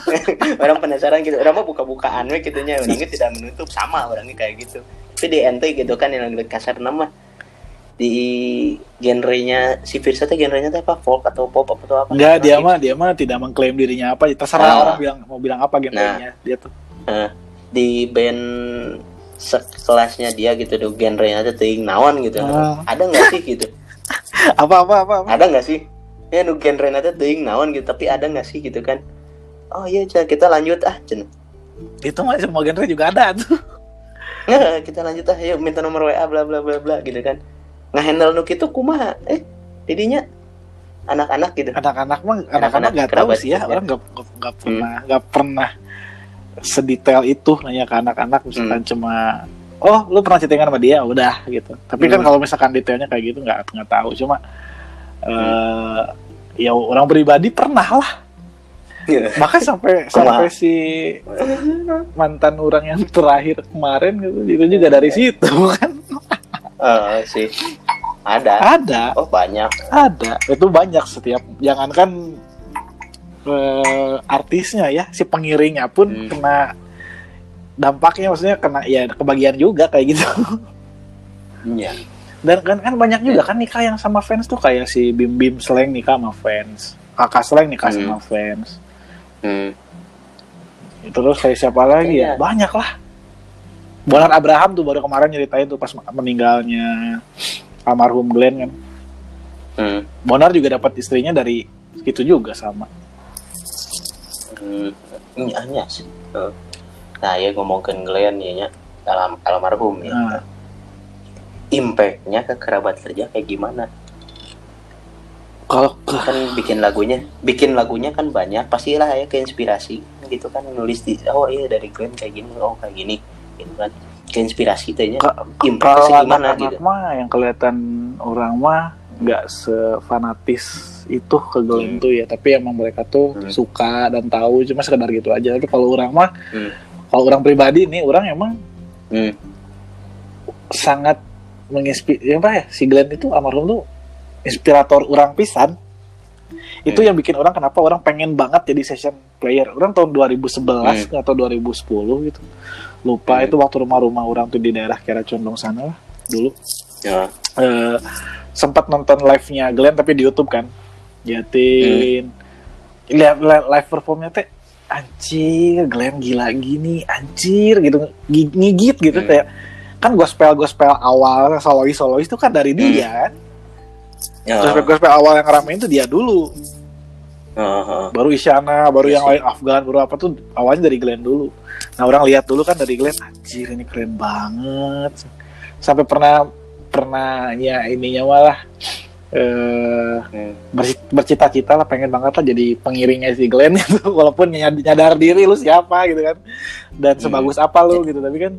Orang penasaran gitu. Orang mah buka-bukaan we gitunya orangnya tidak menutup. Sama orangnya kayak gitu. Tapi di ente gitu kan yang lebih kasar nama di genrenya si Firsa tuh genrenya tuh apa? Folk atau pop atau apa? Enggak dia Nah, mah dia mah tidak mengklaim dirinya apa. Terserah Ah. orang bilang mau bilang apa genrenya dia tuh. Di band sekelasnya dia gitu tuh genrenya tuh teuing naon gitu. Ah. ada nggak sih gitu? Apa apa apa, apa? ada nggak sih? Ya nu genrenya tuh teuing naon gitu tapi ada nggak sih gitu kan? Oh iya Cah, kita lanjut ah cen. Itu mah semua genre juga ada tuh. Nggak kita lanjut ah yuk minta nomor WA bla bla bla bla gitu kan. Ngehandle nuk itu kumaha? Eh didinya anak-anak gitu. Anak-anak mah Anak-anak nggak tahu sih ya juga. orang nggak nggak- nggak pernah nggak pernah sedetail itu nanya ke anak-anak misalkan cuma oh lu pernah chattingan sama dia? Udah gitu. Tapi kan Hmm. kalau misalkan detailnya kayak gitu nggak nggak tahu. Cuma eh ya orang pribadi pernah lah. Iya. bahkan sampai sampai si mantan orang yang terakhir kemarin gitu itu juga dari situ kan. Eh, sih. Ada. Ada. Oh banyak. Ada. Itu banyak setiap. Jangankan eh, artisnya ya si pengiringnya pun Hmm. kena dampaknya maksudnya kena ya kebagian juga kayak gitu iya dan kan kan banyak juga kan nikah yang sama fans tuh kayak si Bim Bim Sleng nikah sama fans kakak Sleng nikah Hmm. sama fans hmm. terus kayak siapa lagi Iya. ya banyak lah Bonar Abraham tuh baru kemarin nyeritain tuh pas meninggalnya almarhum Glenn kan Hmm. Bonar juga dapat istrinya dari itu juga sama Iya sih. Heeh. Nah, ya ngomongin Glenn ya nya dalam almarhum ya. Nah. Impact-nya ke kerabat kerja kayak gimana? kalau ke Kan bikin lagunya, bikin lagunya kan banyak, pastilah ya keinspirasi gitu kan nulis di oh iya dari Glenn kayak gini, oh kayak gini gitu kan. Keinspirasi teh nya. Ka- Impact kalau gimana anak-anak gitu. mah yang kelihatan orang mah nggak sefanatis itu ke Glenn Hmm. tuh ya tapi emang mereka tuh Hmm. suka dan tahu cuma sekedar gitu aja tapi kalau orang mah Hmm. kalau orang pribadi nih orang emang Hmm. sangat menginspirasi apa ya si Glenn itu almarhum tuh inspirator orang pisan itu Hmm. yang bikin orang kenapa orang pengen banget jadi session player orang tahun 2011 atau 2010 gitu lupa Hmm. itu waktu rumah-rumah orang tuh di daerah Kiara Condong sana lah dulu Ya. Eh, sempat nonton live-nya Glenn tapi di YouTube kan. Liatin lihat li- live performnya teh anjir Glenn gila gini anjir gitu. Gi- ngigit gitu Hmm. kayak kan gospel gospel awal solois solois itu kan dari dia kan? Ya. gospel gospel awal yang ramein itu dia dulu. Ah. baru Isyana baru Iya yang lain Afgan baru apa tuh awalnya dari Glenn dulu. Nah orang lihat dulu kan dari Glenn anjir ini keren banget. Sampai pernah pernah ya ininya malah eh Hmm. berci- bercita-cita lah pengen banget lah jadi pengiringnya si Glenn itu walaupun nyad- nyadar diri lu siapa gitu kan dan Hmm. sebagus apa lu gitu tapi kan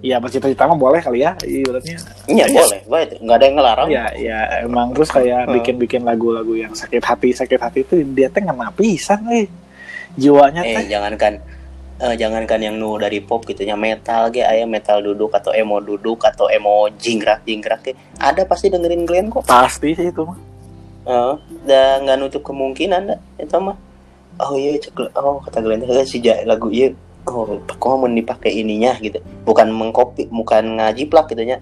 ya bercita-cita mah boleh kali ya ibaratnya Iya Ya. boleh, baik. Nggak ada yang ngelarang. ya ya emang terus kayak Hmm. bikin-bikin lagu-lagu yang sakit hati sakit hati itu dia teh ngena pisan eh jiwanya Eh, teh jangankan eh, jangankan yang nu dari pop gitu nya metal ge aya metal duduk atau emo duduk atau emo jingkrak jingkrak ge ada pasti dengerin Glenn kok. pasti sih itu mah Heeh, da nggak nutup kemungkinan da itu mah. Oh iya cek oh kata Glenn teh si lagu iya oh kok mau dipakai ininya gitu. Bukan mengcopy, bukan ngajiplak gitu nya.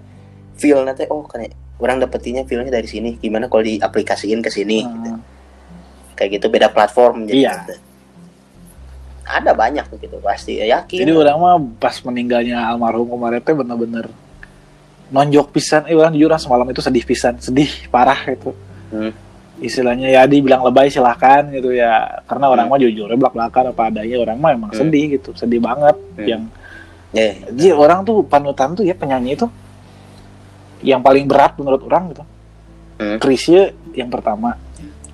Feel nanti oh kan orang dapetinnya feelnya dari sini gimana kalau diaplikasiin ke sini gitu. Hmm. kayak gitu beda platform jadi Iya. gitu. Ada banyak gitu pasti ya, yakin jadi orang mah pas meninggalnya almarhum kemarin teh bener-bener nonjok pisan eh orang jujur ah, semalam itu sedih pisan sedih parah itu Hmm. istilahnya ya dibilang lebay silahkan gitu ya karena orang Hmm. mah jujur belak belakan apa adanya orang mah emang Hmm. sedih gitu sedih banget Hmm. yang Eh, Ji, orang tuh panutan tuh ya penyanyi itu yang paling berat menurut orang gitu Hmm. Chrisye yang pertama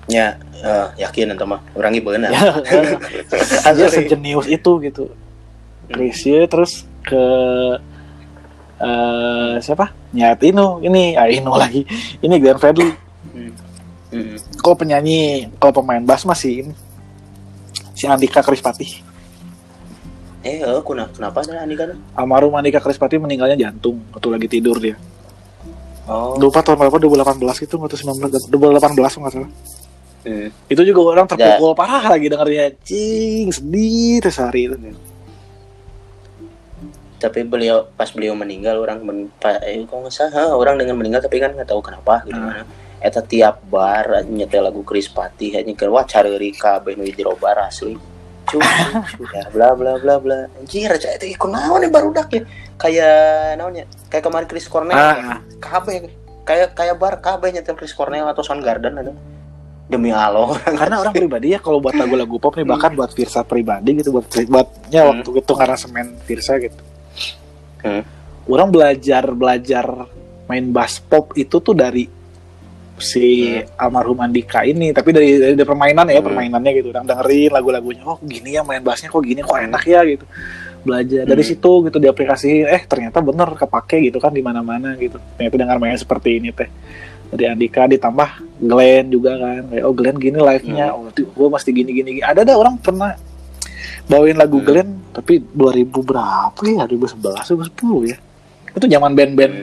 ya eh, yakin entah mah. Orang ibu bener ya. Dia sejenius itu gitu. Chrisye terus ke eh siapa? Nyat Inu. Ini ah Inu lagi. Ini Glenn Fredly. Hmm. kalau penyanyi kalau pemain bass masih ini. Si Andika Krispati eh eh, kenapa kenapa ada Andika almarhum Andika Krispati meninggalnya jantung waktu lagi tidur dia. Oh. Lupa tahun berapa? 2018 itu atau 19 2018 kalau nggak salah hmm. itu juga orang terpukul parah lagi dengarnya cing sedih terus hari itu tapi beliau pas beliau meninggal orang men, pa, eh, kok nggak salah orang dengan meninggal tapi kan nggak tahu kenapa gitu Hmm. mana eta tiap bar nyetel lagu Chris Pati hanya ke wah cari Rika beh nu jero bar asli cuy ya bla bla bla bla. Anjir aja itu ikut naon nih barudak ya? Kayak naonnya? Kayak kemarin Chris Cornell. Ah KB kayak kayak bar KB nyetel Chris Cornell atau Soundgarden ada demi Allah karena orang pribadi ya kalau buat lagu-lagu pop nih bahkan buat Virsa pribadi gitu buat buatnya Hmm. waktu itu semen Virsa gitu Hmm. orang belajar belajar main bass pop itu tuh dari si almarhum Andika ini tapi dari dari, dari permainan ya Hmm. permainannya gitu orang dengerin lagu-lagunya oh gini ya main bassnya kok gini kok enak ya gitu belajar dari Hmm. situ gitu diaplikasi eh ternyata bener kepake gitu kan di mana-mana gitu ternyata dengan main seperti ini teh dari Andika ditambah Glenn juga kan. Kayak oh Glenn gini live-nya. Oh gue mesti gini gini gini. ada ada orang pernah bawain lagu Hmm. Glenn tapi 2000 berapa ya? 2011 2010 ya. Itu zaman band-band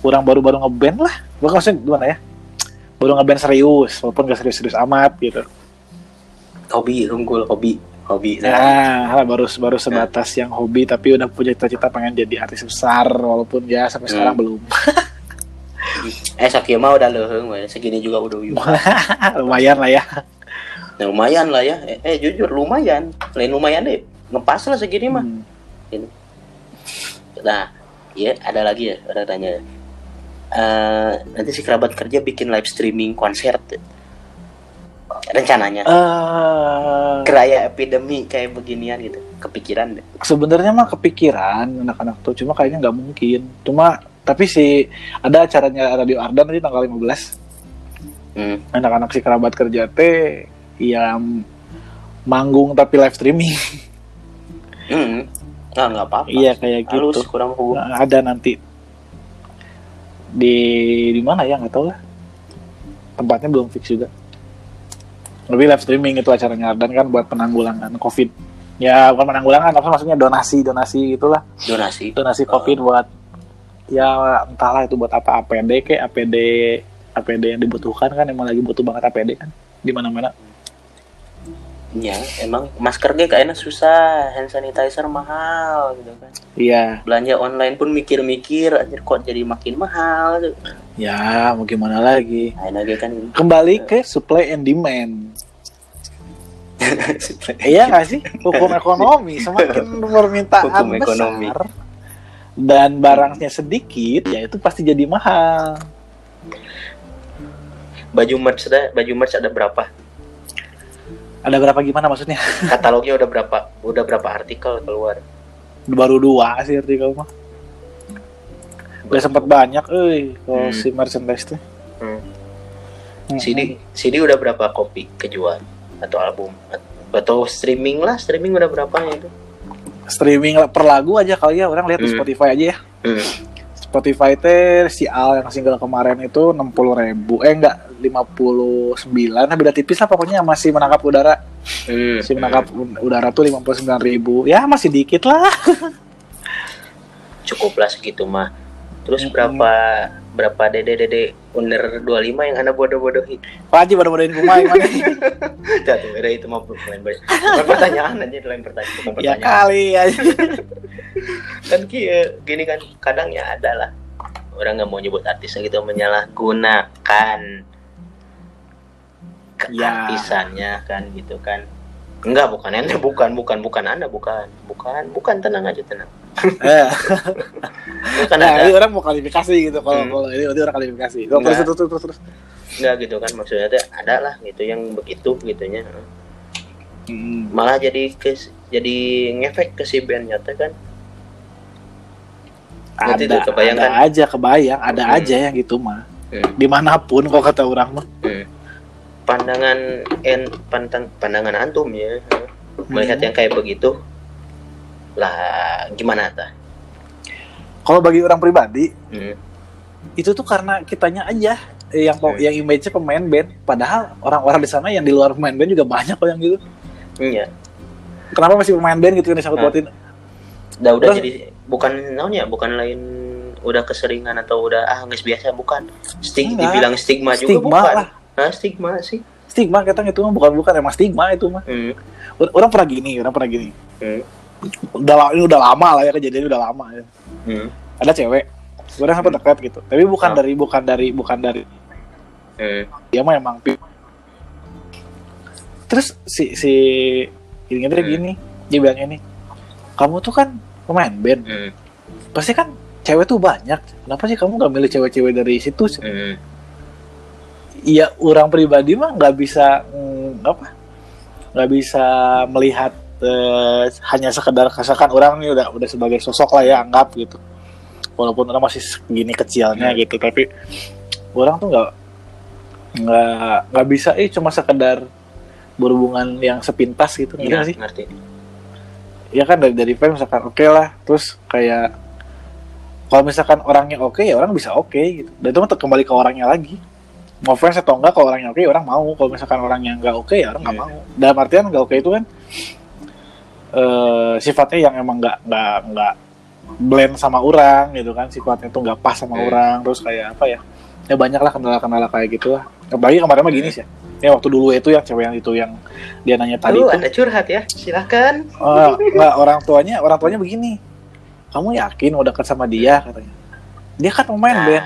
orang baru-baru ngeband lah. Bukan maksudnya gimana ya? Baru ngeband serius walaupun gak serius-serius amat gitu. Hobi unggul hobi. Hobi nah. baru baru sebatas yang hobi tapi udah punya cita-cita pengen jadi artis besar walaupun ya sampai Hmm. sekarang belum eh Sakia mah udah leheng we. segini juga udah uyuh. Lumayan lah ya. Nah, lumayan lah ya. Eh, eh, jujur lumayan. Lain lumayan deh. Ngepas lah segini mah. Hmm. nah iya ada lagi ya ada tanya. Eh, nanti si kerabat kerja bikin live streaming konser rencananya. Eh, keraya epidemi kayak beginian gitu. Kepikiran deh. Sebenarnya mah kepikiran anak-anak tuh cuma kayaknya nggak mungkin. Cuma tapi si ada acaranya Radio Ardan nanti tanggal 15 hmm. anak-anak si kerabat kerja teh yang manggung tapi live streaming. Hmm. Nah, nggak apa-apa. Iya kayak halus gitu. kurang Nah, ada nanti. Di di mana ya? Nggak tahu lah. Tempatnya belum fix juga. Lebih live streaming itu acaranya Ardan kan buat penanggulangan covid. Ya bukan penanggulangan apa maksudnya? Donasi donasi gitulah donasi. Donasi covid buat ya entahlah itu buat apa APD ke APD APD yang dibutuhkan kan emang lagi butuh banget APD kan di mana mana ya emang masker ge kayaknya susah hand sanitizer mahal gitu kan. Iya. Belanja online pun mikir-mikir anjir kok jadi makin mahal gitu. ya mau gimana lagi? Ge kan kembali ke supply and demand. Iya nggak sih? Hukum ekonomi semakin permintaan Hukum besar ekonomi. Dan barangnya sedikit ya itu pasti jadi mahal. Baju merch ada baju merch ada berapa? Ada berapa gimana maksudnya? Katalognya udah berapa? Udah berapa artikel keluar? Baru dua sih artikel mah. Udah sempat banyak eh kalau Hmm. si merchandise tuh Hmm. Hmm. CD CD udah berapa kopi kejual? Atau album? Atau streaming lah streaming udah berapa ya itu streaming lah per lagu aja kali ya orang lihat di Hmm. Spotify aja ya hmm. Spotify teh si Al yang single kemarin itu 60 ribu eh enggak 59 nah beda tipis lah pokoknya masih menangkap udara Hmm. masih menangkap udara tuh 59 ribu ya masih dikit lah cukup lah segitu mah terus Hmm. berapa berapa dede dede under 25 yang anda bodoh bodohi Pak Haji baru bodohin pemain mana jatuh ada itu bukan bukan pertanyaan aja lain pertanyaan bukan ya pertanyaan. kali aja kan ki- gini kan kadang ya ada lah. Orang nggak mau nyebut artisnya gitu menyalahgunakan Ya. keartisannya kan gitu kan. Enggak bukan anda bukan bukan bukan anda bukan bukan bukan tenang aja tenang eh, bukan nah ada ini orang mau klarifikasi gitu kalau Hmm. kalau ini, ini orang klarifikasi terus Enggak. terus terus terus, terus. enggak gitu kan maksudnya teh ada lah gitu yang begitu gitunya Hmm. malah jadi ke jadi ngefek ke si bandnya teh kan Nanti ada, tuh kebayang ada kan? aja kebayang ada Hmm. aja yang gitu mah Hmm. di mana pun kalau kata orang mah Hmm. pandangan en pantang pandangan antum ya melihat Hmm. yang kayak begitu lah gimana tah kalau bagi orang pribadi hmm. itu tuh karena kitanya aja yang Hmm. yang image pemain band. Padahal orang-orang di sana yang di luar pemain band juga banyak kok yang gitu. Iya. Kenapa masih pemain band gitu yang disangkut pautin? Udah udah Terus- jadi bukan namanya bukan lain udah keseringan atau udah ah nggak biasa bukan. Stig Enggak. dibilang stigma, juga stigma bukan. lah. Hah, stigma sih? Stigma kita itu mah bukan bukan emang stigma itu mah. Hmm. Or- orang pernah gini orang pernah gini. Hmm. Udah ini udah lama lah ya kejadian udah lama ya. Hmm. ada cewek orang sampai dekat gitu tapi bukan Ah. dari bukan dari bukan dari Hmm. dia mah emang terus si si ini Hmm. gini dia bilang ini kamu tuh kan pemain band Hmm. pasti kan cewek tuh banyak kenapa sih kamu gak milih cewek-cewek dari situ Hmm. Iya orang pribadi mah nggak bisa mm, apa nggak bisa melihat eh, hanya sekedar kesakan orang nih udah udah sebagai sosok lah ya anggap gitu. Walaupun orang masih segini kecilnya Hmm. gitu tapi orang tuh nggak nggak nggak bisa eh cuma sekedar berhubungan yang sepintas gitu ngerti nggak sih? ngerti. Ya kan dari dari fans misalkan oke lah terus kayak kalau misalkan orangnya oke ya orang bisa oke gitu. Dan itu mah kembali ke orangnya lagi. Mau fans atau enggak kalau orangnya oke ya orang mau. Kalau misalkan orangnya enggak oke ya orang nggak Iya. mau. Dalam artian enggak oke itu kan eh sifatnya yang emang nggak nggak nggak blend sama orang gitu kan. Sifatnya tuh nggak pas sama orang. Terus kayak apa ya? Ya banyak lah kendala-kendala kayak gitu lah apalagi kemarin mah gini sih. Ya waktu dulu itu yang cewek yang itu yang dia nanya tadi Tuh, itu ada curhat ya silahkan. Oh, enggak, orang tuanya, orang tuanya begini. Kamu yakin mau dekat sama dia? Katanya? Dia kan pemain Nah, band.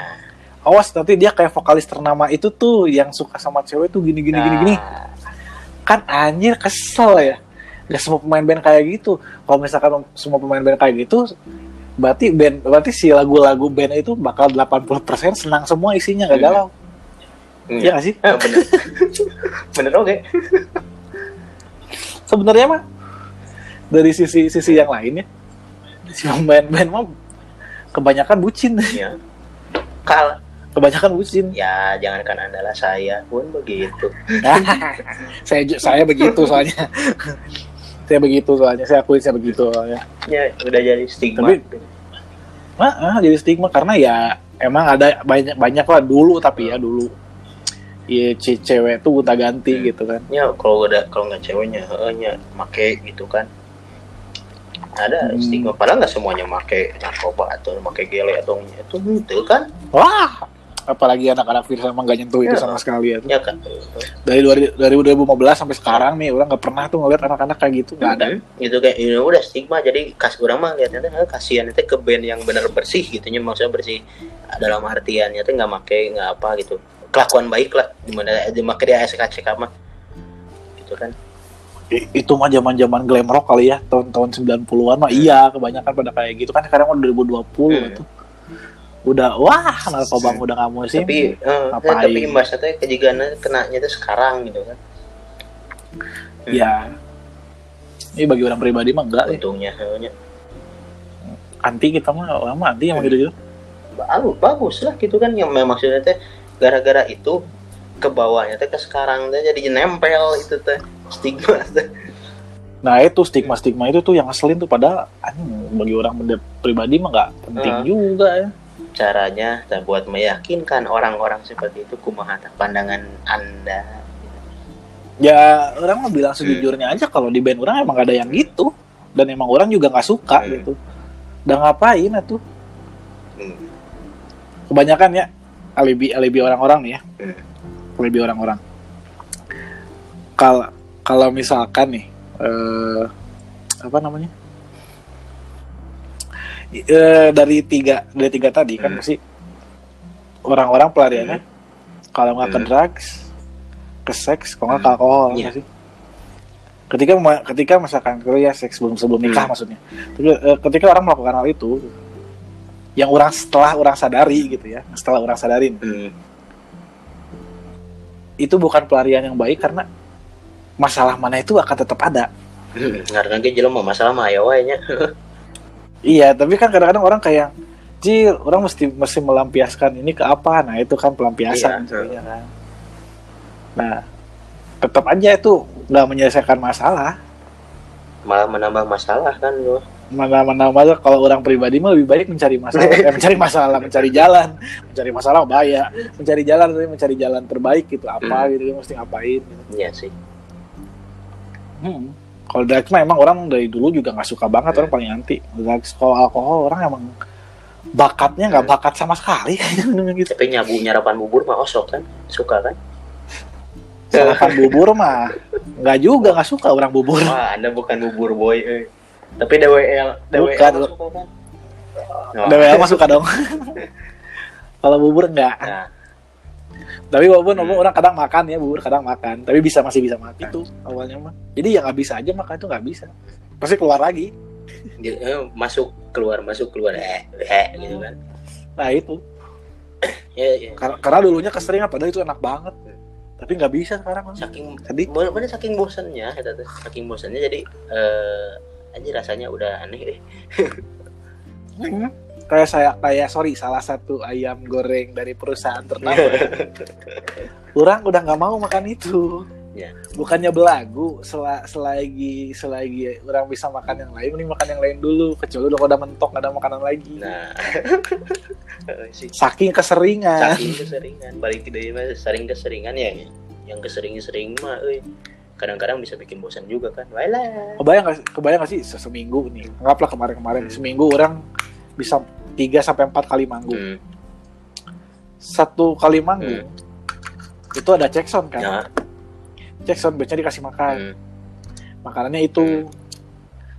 Awas nanti dia kayak vokalis ternama itu tuh yang suka sama cewek tuh gini gini gini gini. nah, Kan anjir kesel ya. Gak semua pemain band kayak gitu. Kalau misalkan semua pemain band kayak gitu, berarti band berarti si lagu-lagu band itu bakal 80% senang semua isinya gak Hmm. galau. Iya. Iya gak sih? Ah, bener bener oke Sebenarnya mah dari sisi sisi yang lain ya. Si pemain band mah kebanyakan bucin. ya kal kebanyakan bucin. ya jangankan anda lah saya pun begitu saya saya begitu soalnya. saya begitu soalnya. Saya akui saya begitu soalnya. ya udah jadi stigma Tapi- Nah, ah, jadi stigma karena ya emang ada banyak banyak lah dulu tapi ya dulu. Ce- cewek tuh gonta ganti Hmm. gitu kan. ya kalau udah kalau nggak ceweknya heeh nya make gitu kan ada Hmm. stigma padahal nggak semuanya make narkoba atau make gele atau itu itu kan Wah, apalagi anak-anak virus emang gak nyentuh itu Ya. sama sekali ya. tuh. ya kan Dari 2000 dari 2015 sampai sekarang nih, orang nggak pernah tuh ngeliat anak-anak kayak gitu, nggak ada. Hmm, gitu kayak ini udah stigma jadi kas orang mah lihatnya teh, eh, kasihan itu ke band yang benar bersih gitu nya maksudnya bersih dalam artiannya tuh nggak make nggak apa gitu kelakuan baik lah di mana dimake di ASKCK mah gitu kan I- itu mah zaman-zaman glam rock kali ya, tahun-tahun 90-an mah iya, kebanyakan pada kayak gitu kan sekarang udah 2020 Hmm. tuh. Udah wah, narkoba udah nggak musim. tapi eh, Ngapain? tapi imbasnya teh kejigana kenanya tuh sekarang gitu kan ya. Ini bagi orang pribadi mah enggak, eh. untungnya hanya anti kita mah lama anti yang gitu-gitu. bagus bagus lah gitu kan yang memang maksudnya teh gara-gara itu ke bawahnya teh ke sekarang teh jadi nempel itu teh stigma teh Nah itu stigma-stigma itu tuh yang ngeselin tuh pada bagi orang pribadi mah nggak penting Ah. juga ya. Caranya dan buat meyakinkan orang-orang seperti itu kumaha pandangan anda Ya orang mah bilang sejujurnya aja kalau di band orang emang gak ada yang gitu dan emang orang juga nggak suka Hmm. gitu. Udah ngapain tuh? Hmm. Kebanyakan ya alibi alibi orang-orang nih ya. Hmm. Alibi orang-orang. Kalau kalau misalkan nih eh, apa namanya? Eh, dari tiga dari tiga tadi kan Hmm. pasti orang-orang pelariannya kalau nggak ke Hmm. drugs, ke seks, kalau nggak ke Hmm. alkohol Iya. nggak sih? Ketika ketika misalkan kalau ya seks sebelum sebelum nikah Hmm. maksudnya, ketika, eh, ketika orang melakukan hal itu, yang orang setelah orang sadari gitu ya, setelah orang sadarin Hmm. itu bukan pelarian yang baik karena masalah mana itu akan tetap ada. Hmm. karena ge jelema masalah mah aya wae nya Iya, tapi kan kadang-kadang orang kayak Cil, orang mesti mesti melampiaskan ini ke apa? Nah, itu kan pelampiasan Iya. sebenarnya kan. Nah, tetap aja itu nggak menyelesaikan masalah. malah menambah masalah kan lo Mana-mana aja kalau orang pribadi mah lebih baik mencari masalah, eh, mencari masalah, mencari jalan, mencari masalah bahaya, mencari jalan tapi mencari jalan terbaik gitu apa Hmm. gitu mesti ngapain. Gitu. iya sih Hmm. Kalau drugs mah emang orang dari dulu juga nggak suka banget Hmm. orang paling anti. Drugs kalau alkohol orang emang bakatnya nggak Hmm. bakat sama sekali gitu. tapi nyabu nyarapan bubur mah osok kan suka kan Sarapan bubur mah nggak juga nggak suka orang bubur. wah anda bukan bubur boy eh. tapi DWL DWL Bukan. suka kan Oh. DWL mah suka dong. kalau bubur enggak. Nah. Tapi walaupun Hmm. walaupun orang kadang makan ya bubur kadang makan, tapi bisa masih bisa makan itu awalnya mah. Jadi ya nggak bisa aja makan itu nggak bisa. Pasti keluar lagi. Eh, masuk keluar masuk keluar eh, eh gitu kan Nah itu ya, ya. karena, karena dulunya keseringan padahal itu enak banget. Tapi nggak bisa sekarang. saking Tadi bener saking bosannya saking bosannya jadi eh aja rasanya udah aneh deh. Kayak saya kayak sorry salah satu ayam goreng dari perusahaan ternama. Orang udah nggak mau makan itu. Ya. bukannya belagu sel- selagi selagi orang bisa makan yang lain mending makan yang lain dulu. Kecuali udah udah mentok ada makanan lagi. Nah. Saking keseringan. Saking keseringan. Balik mah sering keseringan ya yang kesering-sering mah euy. Kadang-kadang bisa bikin bosan juga kan. Walah kebayang gak, kebayang gak sih? Se- seminggu nih. Anggaplah kemarin-kemarin Hmm. seminggu orang bisa 3 sampai empat kali manggung hmm. satu kali manggung itu ada check sound kan check sound biasanya dikasih makan hmm. makanannya itu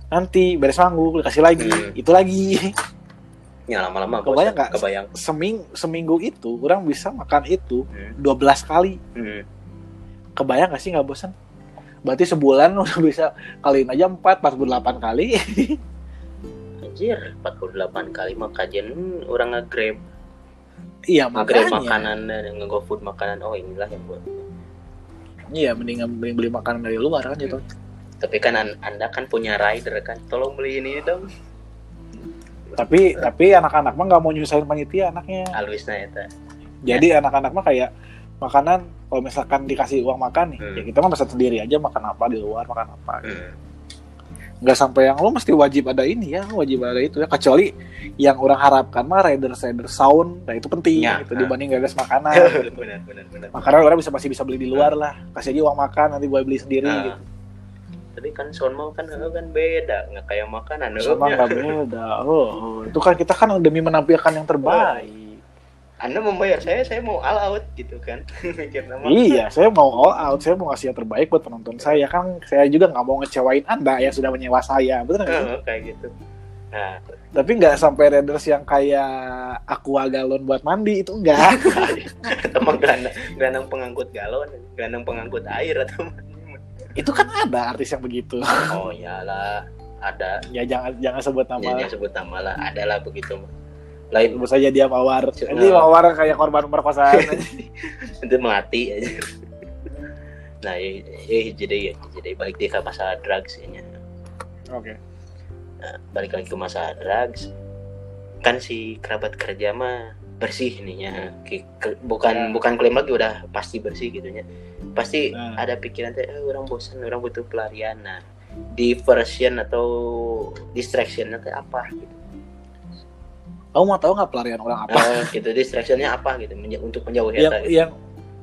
nanti beres manggung dikasih lagi Hmm. itu lagi ya lama-lama Kebayang nggak? kebayang seming seminggu itu orang bisa makan itu Hmm. 12 kali hmm. kebayang gak sih nggak bosan berarti sebulan udah bisa kaliin aja 4 48 kali anjir 48 kali mah kajian hmm, orang nge-grab. Iya nge-grab makanan dan nge-gofood makanan. Oh inilah yang buat. Iya mending mending beli makanan dari luar kan gitu. Tapi kan an- anda kan punya rider kan tolong beli ini dong. Tapi tapi anak-anak mah nggak mau nyusahin panitia anaknya. Halusnya eta jadi anak-anak mah kayak makanan kalau misalkan dikasih uang makan nih Hmm. ya kita mah bisa sendiri aja makan apa di luar makan apa hmm. Nggak sampai yang lo mesti wajib ada ini ya wajib ada itu ya. Kecuali yang orang harapkan mah rider rider sound nah itu penting Ya, itu nah. dibanding gagas makanan gitu. benar benar benar makanan orang bisa masih bisa beli di luar lah. Kasih aja uang makan nanti gue beli sendiri Ah. gitu. Tadi kan soundmau kan eh, kan beda. Nggak kayak makanan sama eh, nggak beda. Oh, oh, itu kan kita kan demi menampilkan yang terbaik anda membayar saya saya mau all out gitu kan? Iya saya mau all out saya mau ngasih yang terbaik buat penonton saya. Kan saya juga nggak mau ngecewain anda yang sudah menyewa saya betul nggak? Eh, kayak gitu. Nah. Tapi nggak sampai Raiders yang kayak aqua galon buat mandi itu enggak teman gelandang gelandang pengangkut galon gelandang pengangkut air atau itu kan ada artis yang begitu. Oh iyalah. Ada. Ya jangan jangan sebut nama. Jangan sebut nama lah. Ada lah begitu. Lain sebut saja dia mawar. Nah. ini mawar kayak korban pemerkosaan. Itu melati aja. Nah ya, ya, jadi ya, jadi balik dia ke masalah drugs nya. oke. Nah, balik lagi ke masalah drugs. Kan si kerabat kerja mah bersih nih ya. Bukan Ya. bukan klaim lagi udah pasti bersih gitu ya. Pasti Nah. ada pikiran teh eh, orang bosan orang butuh pelarian. Nah diversion atau distraction teh apa gitu kamu mau tahu nggak pelarian orang apa Eh, gitu distractionnya apa gitu untuk menjauhi yang gitu. yang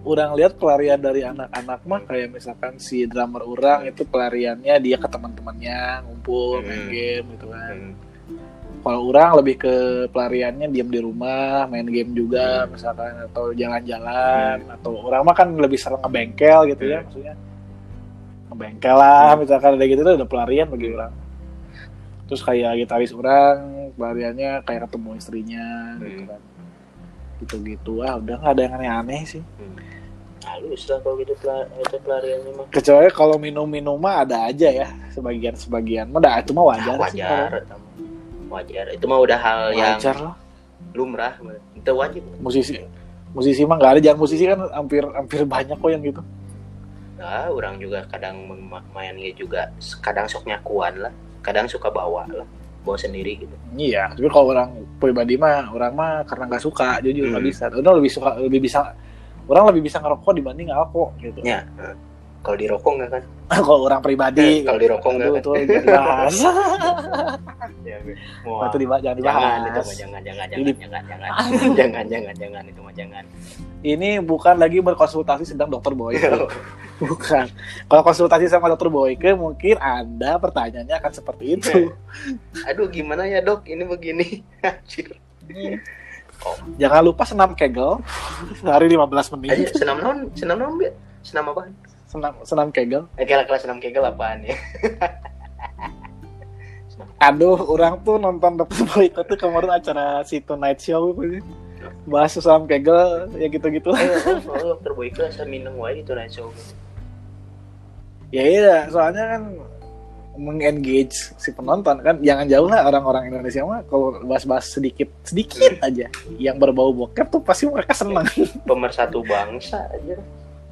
orang lihat pelarian dari anak-anak mah kayak misalkan si drummer orang itu pelariannya dia ke teman-temannya ngumpul main Hmm. game gitu kan Hmm. kalau orang lebih ke pelariannya diam di rumah main game juga Hmm. misalkan atau jalan-jalan atau orang mah kan lebih sering ngebengkel gitu ya Hmm. maksudnya ngebengkel lah Hmm. misalkan ada gitu itu udah pelarian bagi orang terus kayak gitaris orang pelariannya kayak ketemu istrinya gitu Hmm. kan. Gitu-gitu. Ah udah nggak ada yang aneh-aneh sih. Halus lah kalau gitu pela- itu pelariannya mah. Kecuali kalau minum-minum mah ada aja ya sebagian-sebagian. Mah dah, itu mah wajar, Nah, sih wajar mah. wajar itu mah udah hal kalau- yang wajar lah. lumrah. Itu wajib. Musisi musisi mah nggak ada. Jangan musisi kan hampir hampir banyak kok yang gitu. Nah orang juga kadang mainnya juga kadang sok nyakuan lah. Kadang suka bawa lah bawa sendiri gitu. Iya tapi kalau orang pribadi mah orang mah karena nggak suka jujur nggak Hmm. bisa. Udah lebih suka lebih bisa orang lebih bisa ngerokok dibanding ngerokok gitu. Ya nah, kalau di rokok nggak kan? Kalau orang pribadi. Kalau di rokok nggak kan? itu jangan dibahas. Ya, mau itu dibahas jangan jangan itu dibahas mah jangan jangan Ini- jangan jangan jangan. Jangan jangan jangan itu mah jangan. Ini bukan lagi berkonsultasi sedang dokter boy. Bukan. Kalau konsultasi sama dokter Boyke mungkin anda pertanyaannya akan seperti itu. Aduh gimana ya dok? Ini begini. Anjir. jangan lupa senam kegel sehari 15 aja menit. Senam non senam non senam apa senam senam kegel. Eh kira kelas senam kegel apaan ya? Aduh orang tuh nonton dokter Boyke tuh kemarin acara si Tonight Show bahas senam kegel ya gitu-gitu. Eh oh, oh, terbaik lah saya minum wae itu night show. Ya iya soalnya kan mengengage si penonton kan jangan jauh lah orang-orang Indonesia mah kalau bahas-bahas sedikit sedikit aja. Yang berbau bokep tuh pasti mereka senang pemersatu bangsa aja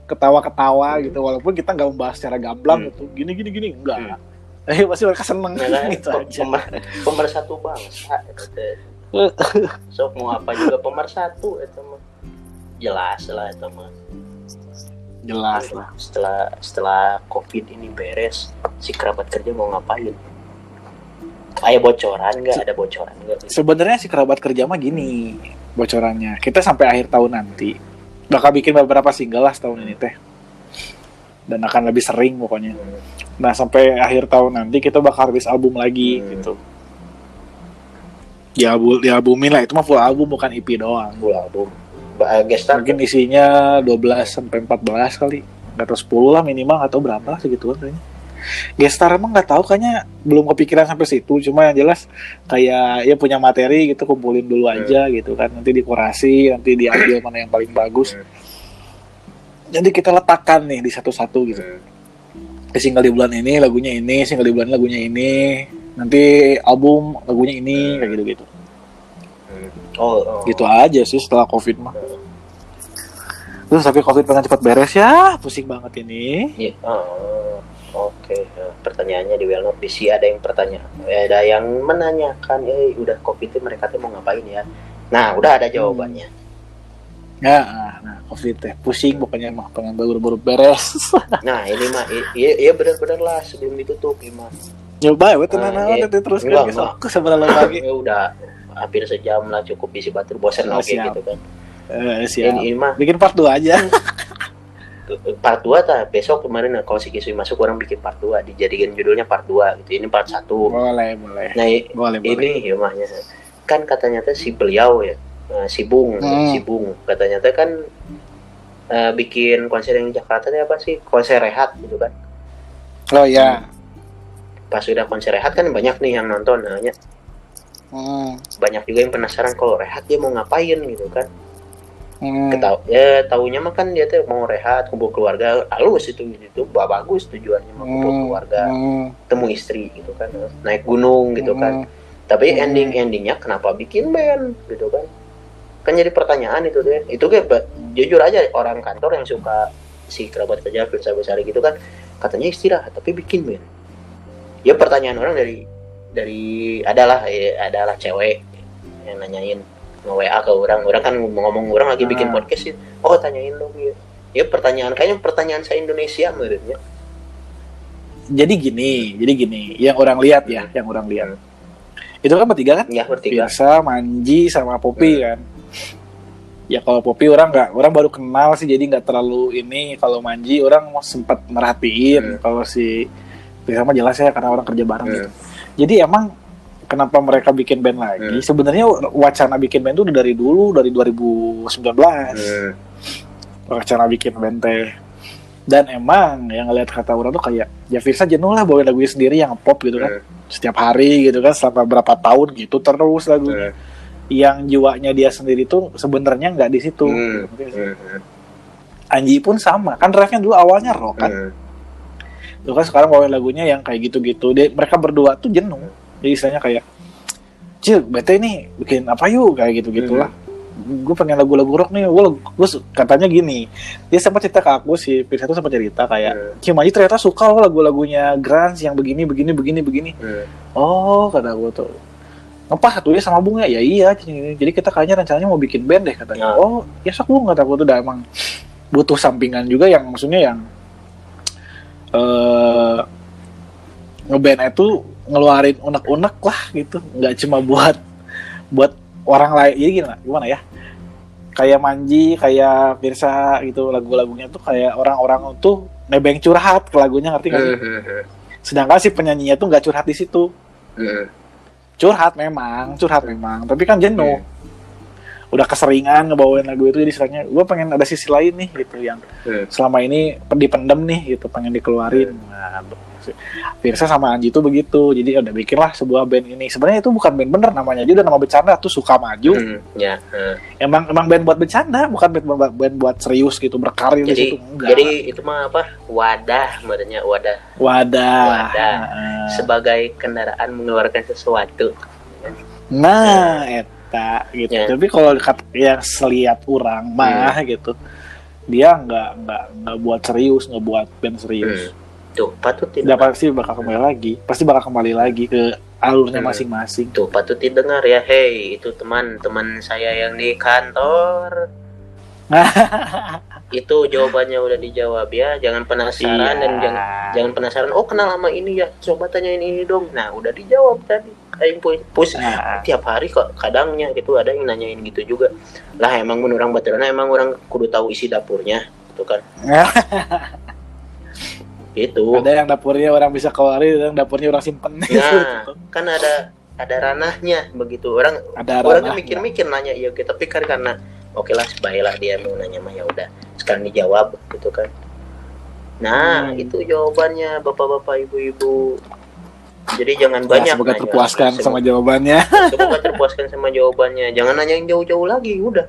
ketawa-ketawa gitu walaupun kita nggak membahas secara gamblang Hmm. gitu. Gini gini gini enggak. Eh pasti mereka seneng. Ya kan gitu aja. pemer- pemersatu bangsa itu teh. sok mau apa juga pemersatu itu mah. Jelas lah itu mah. Jelas lah. Setelah setelah covid ini beres si kerabat kerja mau ngapain? Kayak bocoran nggak? Ada bocoran nggak? Sebenarnya si kerabat kerja mah gini bocorannya. Kita sampai akhir tahun nanti bakal bikin beberapa single lah setahun ini teh. Dan akan lebih sering pokoknya. Nah sampai akhir tahun nanti kita bakal rilis album lagi Hmm. gitu. Ya album ya albumin lah itu mah full album bukan EP doang. Full album. Ba- gestar mungkin isinya 12 sampai 14 kali. Nggak tahu 10 lah minimal atau berapa lah segituan kayaknya Gestar emang nggak tahu kayaknya belum kepikiran sampai situ. Cuma yang jelas kayak ya punya materi gitu kumpulin dulu aja gitu kan. Nanti dikurasi nanti diambil mana yang paling bagus. Jadi kita letakkan nih di satu-satu gitu. Di single di bulan ini lagunya ini single di bulan ini lagunya ini. Nanti album lagunya ini kayak gitu gitu oh, oh. gitu aja sih setelah covid mah. Terus tapi covid pengen cepat beres ya. Pusing banget ini. Iya. Oh, Oke, Nah, pertanyaannya di Well Not Busy ada yang pertanyaan, eh, ada yang menanyakan, eh udah covid itu mereka tuh mau ngapain ya? Nah, udah ada jawabannya. ya nah covid teh pusing pokoknya mah pengen buru-buru beres Nah, ini mah, iya, iya benar-benar lah sebelum ditutup, ini mah. nyoba ya Ah, nah, iya. nanti terus kan besok sebenarnya lagi Ya udah hampir sejam lah cukup isi batur bosan Oh, siap. gitu kan. eh, siap Ini, ini mah bikin part 2 aja part 2 ta besok kemarin kalau si Kisui masuk orang bikin part 2 dijadikan judulnya part 2 gitu. Ini part 1 boleh boleh. Nah boleh ini ya mahnya kan katanya teh si beliau ya eh, si Bung Hmm. si Bung. Katanya teh kan eh, bikin konser yang Jakarta teh apa sih? Konser rehat gitu kan. Oh ya pas udah konser rehat kan banyak nih yang nonton nanya. Hmm. banyak juga yang penasaran kalau rehat dia mau ngapain gitu kan Hmm. Ketau ya taunya mah kan dia tuh mau rehat kumpul keluarga halus itu itu ba- bagus tujuannya mau kumpul Hmm. keluarga Hmm. temu istri gitu kan naik gunung gitu kan Hmm. tapi Hmm. ending endingnya kenapa bikin band gitu kan kan jadi pertanyaan itu tuh itu kayak jujur aja orang kantor yang suka si kerabat kerja Firsa Besari gitu kan katanya istirahat tapi bikin band ya pertanyaan orang dari dari adalah ya, adalah cewek yang nanyain nge WA ke orang. Orang kan ngomong orang lagi bikin Ah. podcast ya oh tanyain dong ya ya pertanyaan kayaknya pertanyaan saya Indonesia menurutnya. Jadi gini jadi gini. Yang orang lihat ya yang orang lihat. Itu kan bertiga kan? Ya bertiga. Biasa Manji sama Popi Hmm. kan. Ya kalau Popi orang nggak orang baru kenal sih jadi nggak terlalu ini. Kalau Manji orang mau sempat merhatiin. Hmm. kalau si Bisa mah jelas ya karena orang kerja bareng Hmm. gitu. jadi emang kenapa mereka bikin band lagi Hmm. sebenarnya wacana bikin band itu udah dari dulu dari 2019 Hmm. wacana bikin band teh dan emang yang ngeliat kata orang tuh kayak ya Firsa jenuh lah bawain lagunya sendiri yang pop gitu kan Hmm. setiap hari gitu kan selama berapa tahun gitu terus lagunya Hmm. yang jiwanya dia sendiri tuh sebenarnya nggak di situ sih? Hmm. Anji pun sama kan drive-nya dulu awalnya rock kan Hmm. Tuh kan sekarang bawain lagunya yang kayak gitu-gitu dia mereka berdua tuh jenuh jadi istilahnya kayak Cil, bete nih bikin apa yuk? Kayak gitu gitulah gue pengen lagu-lagu rock nih. Gue gue katanya gini. Dia sempat cerita ke aku si Firsa tuh sempat cerita kayak Hmm. Cim Aji ternyata suka loh lagu-lagunya grunge yang begini begini begini begini. Hmm. oh kata gue tuh. Ngepas satunya sama bunga ya? Iya Cing. jadi kita kayaknya rencananya mau bikin band deh katanya. Ya. oh ya sok bung kata gue tuh. Udah emang butuh sampingan juga yang maksudnya yang eh ngeband itu ngeluarin unek-unek lah gitu. Nggak cuma buat buat orang lain. Jadi gimana gimana ya? Kayak Manji kayak Pirsa gitu. Lagu-lagunya tuh kayak orang-orang tuh nebeng curhat ke lagunya. Ngerti nggak sih? Hmm. sedangkan si penyanyinya tuh nggak curhat di situ. Curhat memang curhat memang. Tapi kan jenuh. Udah keseringan ngebawain lagu itu. Jadi istilahnya gue pengen ada sisi lain nih gitu. Yang selama ini dipendem nih gitu. Pengen dikeluarin. Nah, Firsa sama Anji tuh begitu jadi udah bikinlah sebuah band ini sebenarnya itu bukan band bener namanya aja udah nama bercanda tuh suka maju Hmm. Ya. hmm. emang emang band buat bercanda bukan band, band, band buat serius gitu berkarir di Jadi situ enggak jadi itu mah apa? Wadah, sebenarnya wadah wadah, Wadah. Nah, sebagai kendaraan mengeluarkan sesuatu. Nah, eta gitu. Ya. Tapi kalau yang seliat orang mah gitu, dia nggak nggak nggak buat serius, nggak buat band serius. Hmm. Tuh, patut didengar. pasti bakal kembali lagi, pasti bakal kembali lagi ke alurnya Hmm. masing-masing. Tuh, patut didengar ya. Hey, itu teman-teman saya yang di kantor. itu jawabannya udah dijawab ya. Jangan penasaran dan jangan jangan penasaran. Oh, kenal sama ini ya. Coba tanyain ini dong. Nah, udah dijawab tadi. Aing pu- pus Nah, tiap hari kok kadangnya gitu ada yang nanyain gitu juga lah emang mun orang baterana emang orang kudu tahu isi dapurnya gitu kan gitu ada yang dapurnya orang bisa keluarin, ada yang dapurnya orang simpen. nah Gitu. kan ada ada ranahnya begitu orang Ada orang ranah. kan mikir-mikir nanya iya oke tapi kan karena oke lah sebaiklah dia mau nanya mah ya udah sekarang dijawab gitu kan nah Hmm. itu jawabannya bapak-bapak ibu-ibu jadi jangan Ya, banyak semoga nanya. terpuaskan Semoga- sama jawabannya. semoga terpuaskan sama jawabannya jangan nanya yang jauh-jauh lagi udah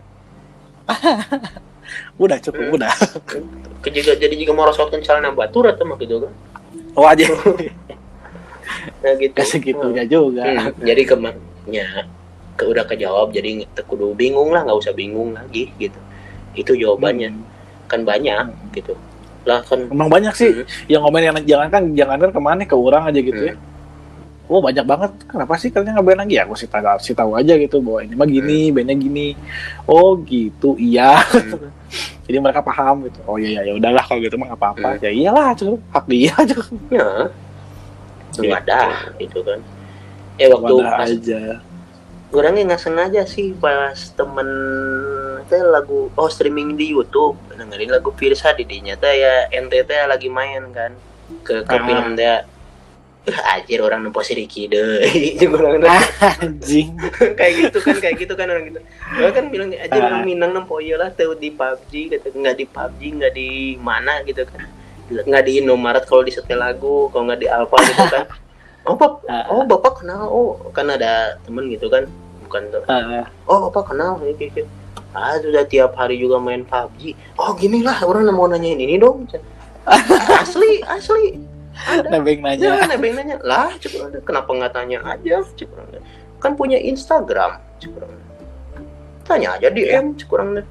udah cukup, Hmm. udah. Ke juga jadi juga mau rosotkan celana batur atau mah gitu kan Oh aja, nah gitu segitunya juga. Hmm, jadi ke mana ke udah kejawab jadi kudu bingung lah nggak usah bingung lagi gitu itu jawabannya Hmm. kan banyak gitu lah kan Emang banyak sih Hmm. yang komen yang jangan kan jangan kan ke mana ke orang aja gitu ya. Oh banyak banget. Kenapa sih kalian ngeband lagi ya? Aku sih tahu, sih tahu aja gitu bahwa ini mah gini, bandnya gini. Oh gitu, iya. Hmm. Jadi mereka paham gitu. Oh iya ya, ya udahlah kalau gitu mah nggak apa-apa. Hmm. Ya iyalah, cukup hak dia aja. ya Gitu. wadah gitu kan eh waktu Wadah pas aja. orangnya nggak sengaja sih pas temen teh lagu oh streaming di YouTube dengerin lagu Firsa di dinya teh ya NTT lagi main kan ke ke Ah. film dia "Ah, anjir orang nempo si Ricky deh. Orang anjing. Kayak gitu kan kayak gitu kan orang gitu. Orang kan bilang aja Ah. orang Minang nempo iya lah tuh di PUBG kata nggak di PUBG nggak di mana gitu kan. Nggak di Indomaret kalau di setel lagu kalau nggak di Alfa gitu kan. Oh bap Ah. oh bapak kenal oh kan ada temen gitu kan bukan tuh. Ah, oh bapak kenal gitu ah sudah tiap hari juga main PUBG oh gini lah orang mau nanyain ini dong. Asli asli ada nebeng Ya, nanya nebeng nanya lah, cek orang, kenapa nggak tanya aja, cek orang. Kan punya Instagram, cek orang. Tanya aja DM, cek orang.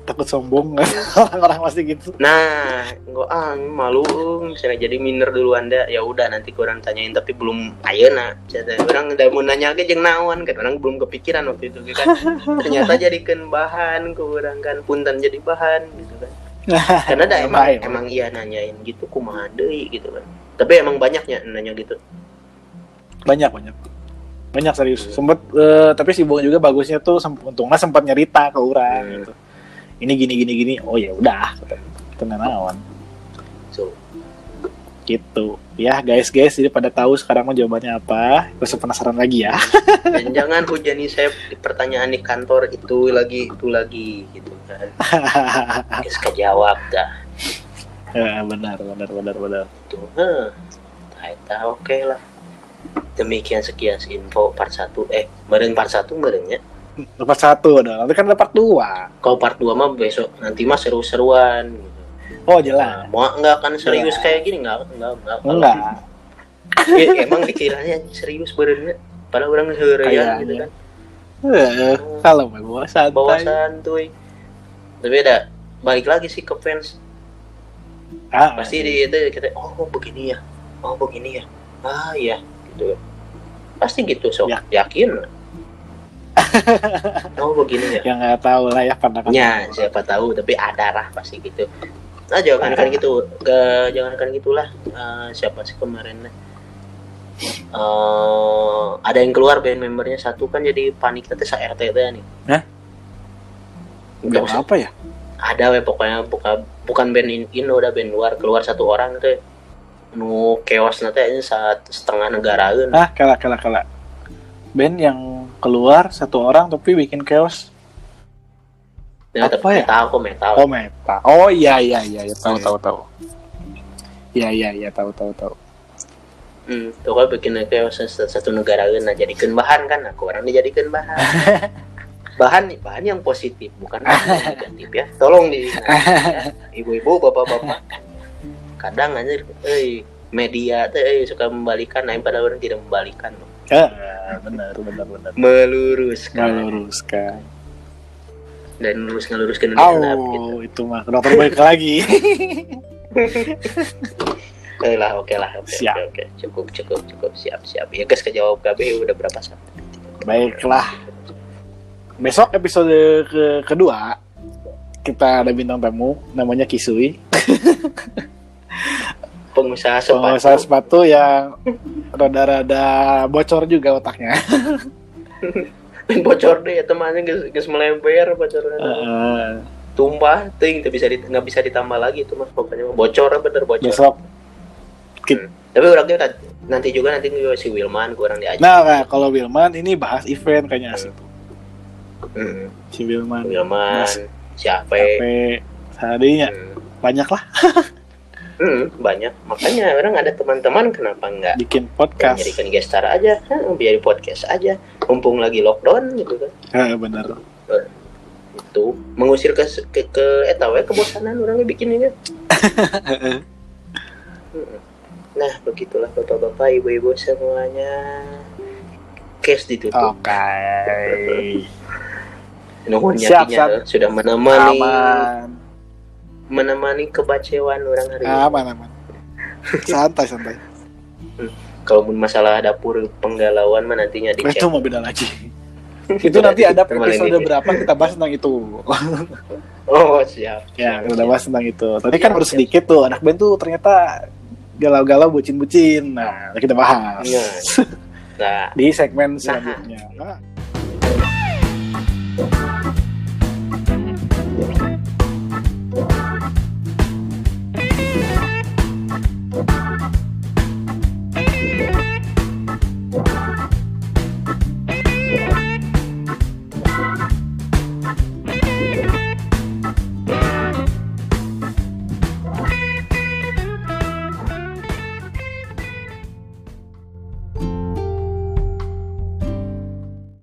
takut sombong orang-orang masih gitu Nah, gua ah malu, misalnya jadi miner dulu anda, ya udah nanti kurang tanyain, tapi belum ayeuna. Cata orang udah mau nanya aja jeung naon kan, orang belum kepikiran waktu itu kan. Ternyata jadikan bahan, kurang kan punten jadi bahan gitu kan. Karena ada emang, emang iya nanyain gitu kumaha deui? gitu kan. Tapi emang banyaknya nanya gitu. banyak banyak. Banyak serius. Sempet eh, tapi si Bung juga bagusnya tuh sem- untungnya sempat nyerita ke orang Hmm. gitu. Ini gini gini gini. Oh ya udah tenawan So, gitu. Ya guys guys jadi pada tahu sekarang mau jawabannya apa? Terus penasaran lagi ya. Dan jangan hujani saya di pertanyaan di kantor itu lagi itu lagi gitu kan. Guys kejawab dah. Ya, benar benar benar benar. Tuh Taita oke lah. Demikian sekian info part 1 eh meren part 1 merennya dapat satu dong nanti kan dapat dua. Kalau part 2 mah besok nanti mah seru-seruan gitu. Oh Nah, jelas mau nggak akan serius Jelas. kayak gini? Nggak nggak nggak enggak Ya, emang dikiranya serius benernya padahal orang seharian gitu kan. Eh, kalau bawa santai. Bawa santuy. Tapi ada balik lagi sih ke fans. Ah, pasti di itu kita oh begini ya. Oh begini ya. Ah iya gitu. Pasti gitu so Ya. yakin? Oh begini ya. Yang nggak tahu lah ya pandangan ya siapa tahu tapi ada lah pasti gitu nah jangan kan gitu. Ke jangan kan gitulah. Eh, siapa sih kemarin eh ada yang keluar band membernya satu kan jadi panik teh sa RT teh nih. Hah? Nggak Band usah. apa ya? Ada we pokoknya bukan bukan band in- Indo udah band luar. Keluar satu orang teh nu keos nanti ini saat setengah negaraan ah kalah kalah kalah. Band yang keluar satu orang tapi bikin chaos ya, apa ya? metal kok metal. Oh meta oh iya iya iya iya tahu tahu tahu. Iya iya iya tahu tahu tahu. Hmm, tuh kan bikin keos satu, satu negaraan nah jadikan bahan kan aku orang dijadikan bahan. Bahan bahan yang positif bukan yang negatif ya. Tolong di ya. ibu-ibu bapak-bapak. Kadang aja eh media teh eh, suka membalikan nah pada orang tidak membalikan loh ah, benar benar benar. Meluruskan. Meluruskan dan lurus ngeluruskan dunia oh gitu. itu mah ke dokter balik lagi Oke lah, oke lah, oke, Siap. oke, oke, cukup, cukup, cukup, siap, siap. Ya guys, kejawab KB udah berapa saat? baiklah besok episode ke kedua kita ada bintang tamu namanya Kisui Pengusaha sepatu. pengusaha sepatu yang rada-rada bocor juga otaknya bocor deh, temannya guys, guys melemper, bocor. Heeh. Tumpah, ting, nggak bisa nggak bisa ditambah lagi itu mas, pokoknya bocor, bener bocor. besok Tapi orangnya nanti juga nanti si Wilman kurang diajak. nah nah, kalau Wilman ini bahas event kayaknya asik tuh Hmm, si Wilman Wilman, Mas. siapa? hadinya Hmm. banyak lah Hmm, banyak. Makanya orang ada teman-teman kenapa nggak bikin podcast jadikan guest star aja, Hah, biar podcast aja. Mumpung lagi lockdown gitu kan. Heeh, bener Itu mengusir ke ke, ke eta we kebosanan orangnya bikinnya. Mm-mm. Nah, begitulah Bapak-bapak, Ibu-ibu semuanya. Case ditutup. oke Nuhun Siap, yakinya siap. eh, sudah menemani aman menemani kebaceuan orang hari ini. aman aman. Santai santai. Kalau mun masalah dapur penggalauan mah nantinya itu dicek. mau beda lagi. Itu nanti ada Kita episode berapa kita bahas tentang itu. Oh, siap. ya siap, kita siap. bahas tentang itu. Tadi kan baru sedikit tuh anak band tuh ternyata galau-galau bucin-bucin. Nah kita bahas. Iya. Nah, di segmen selanjutnya. Nah,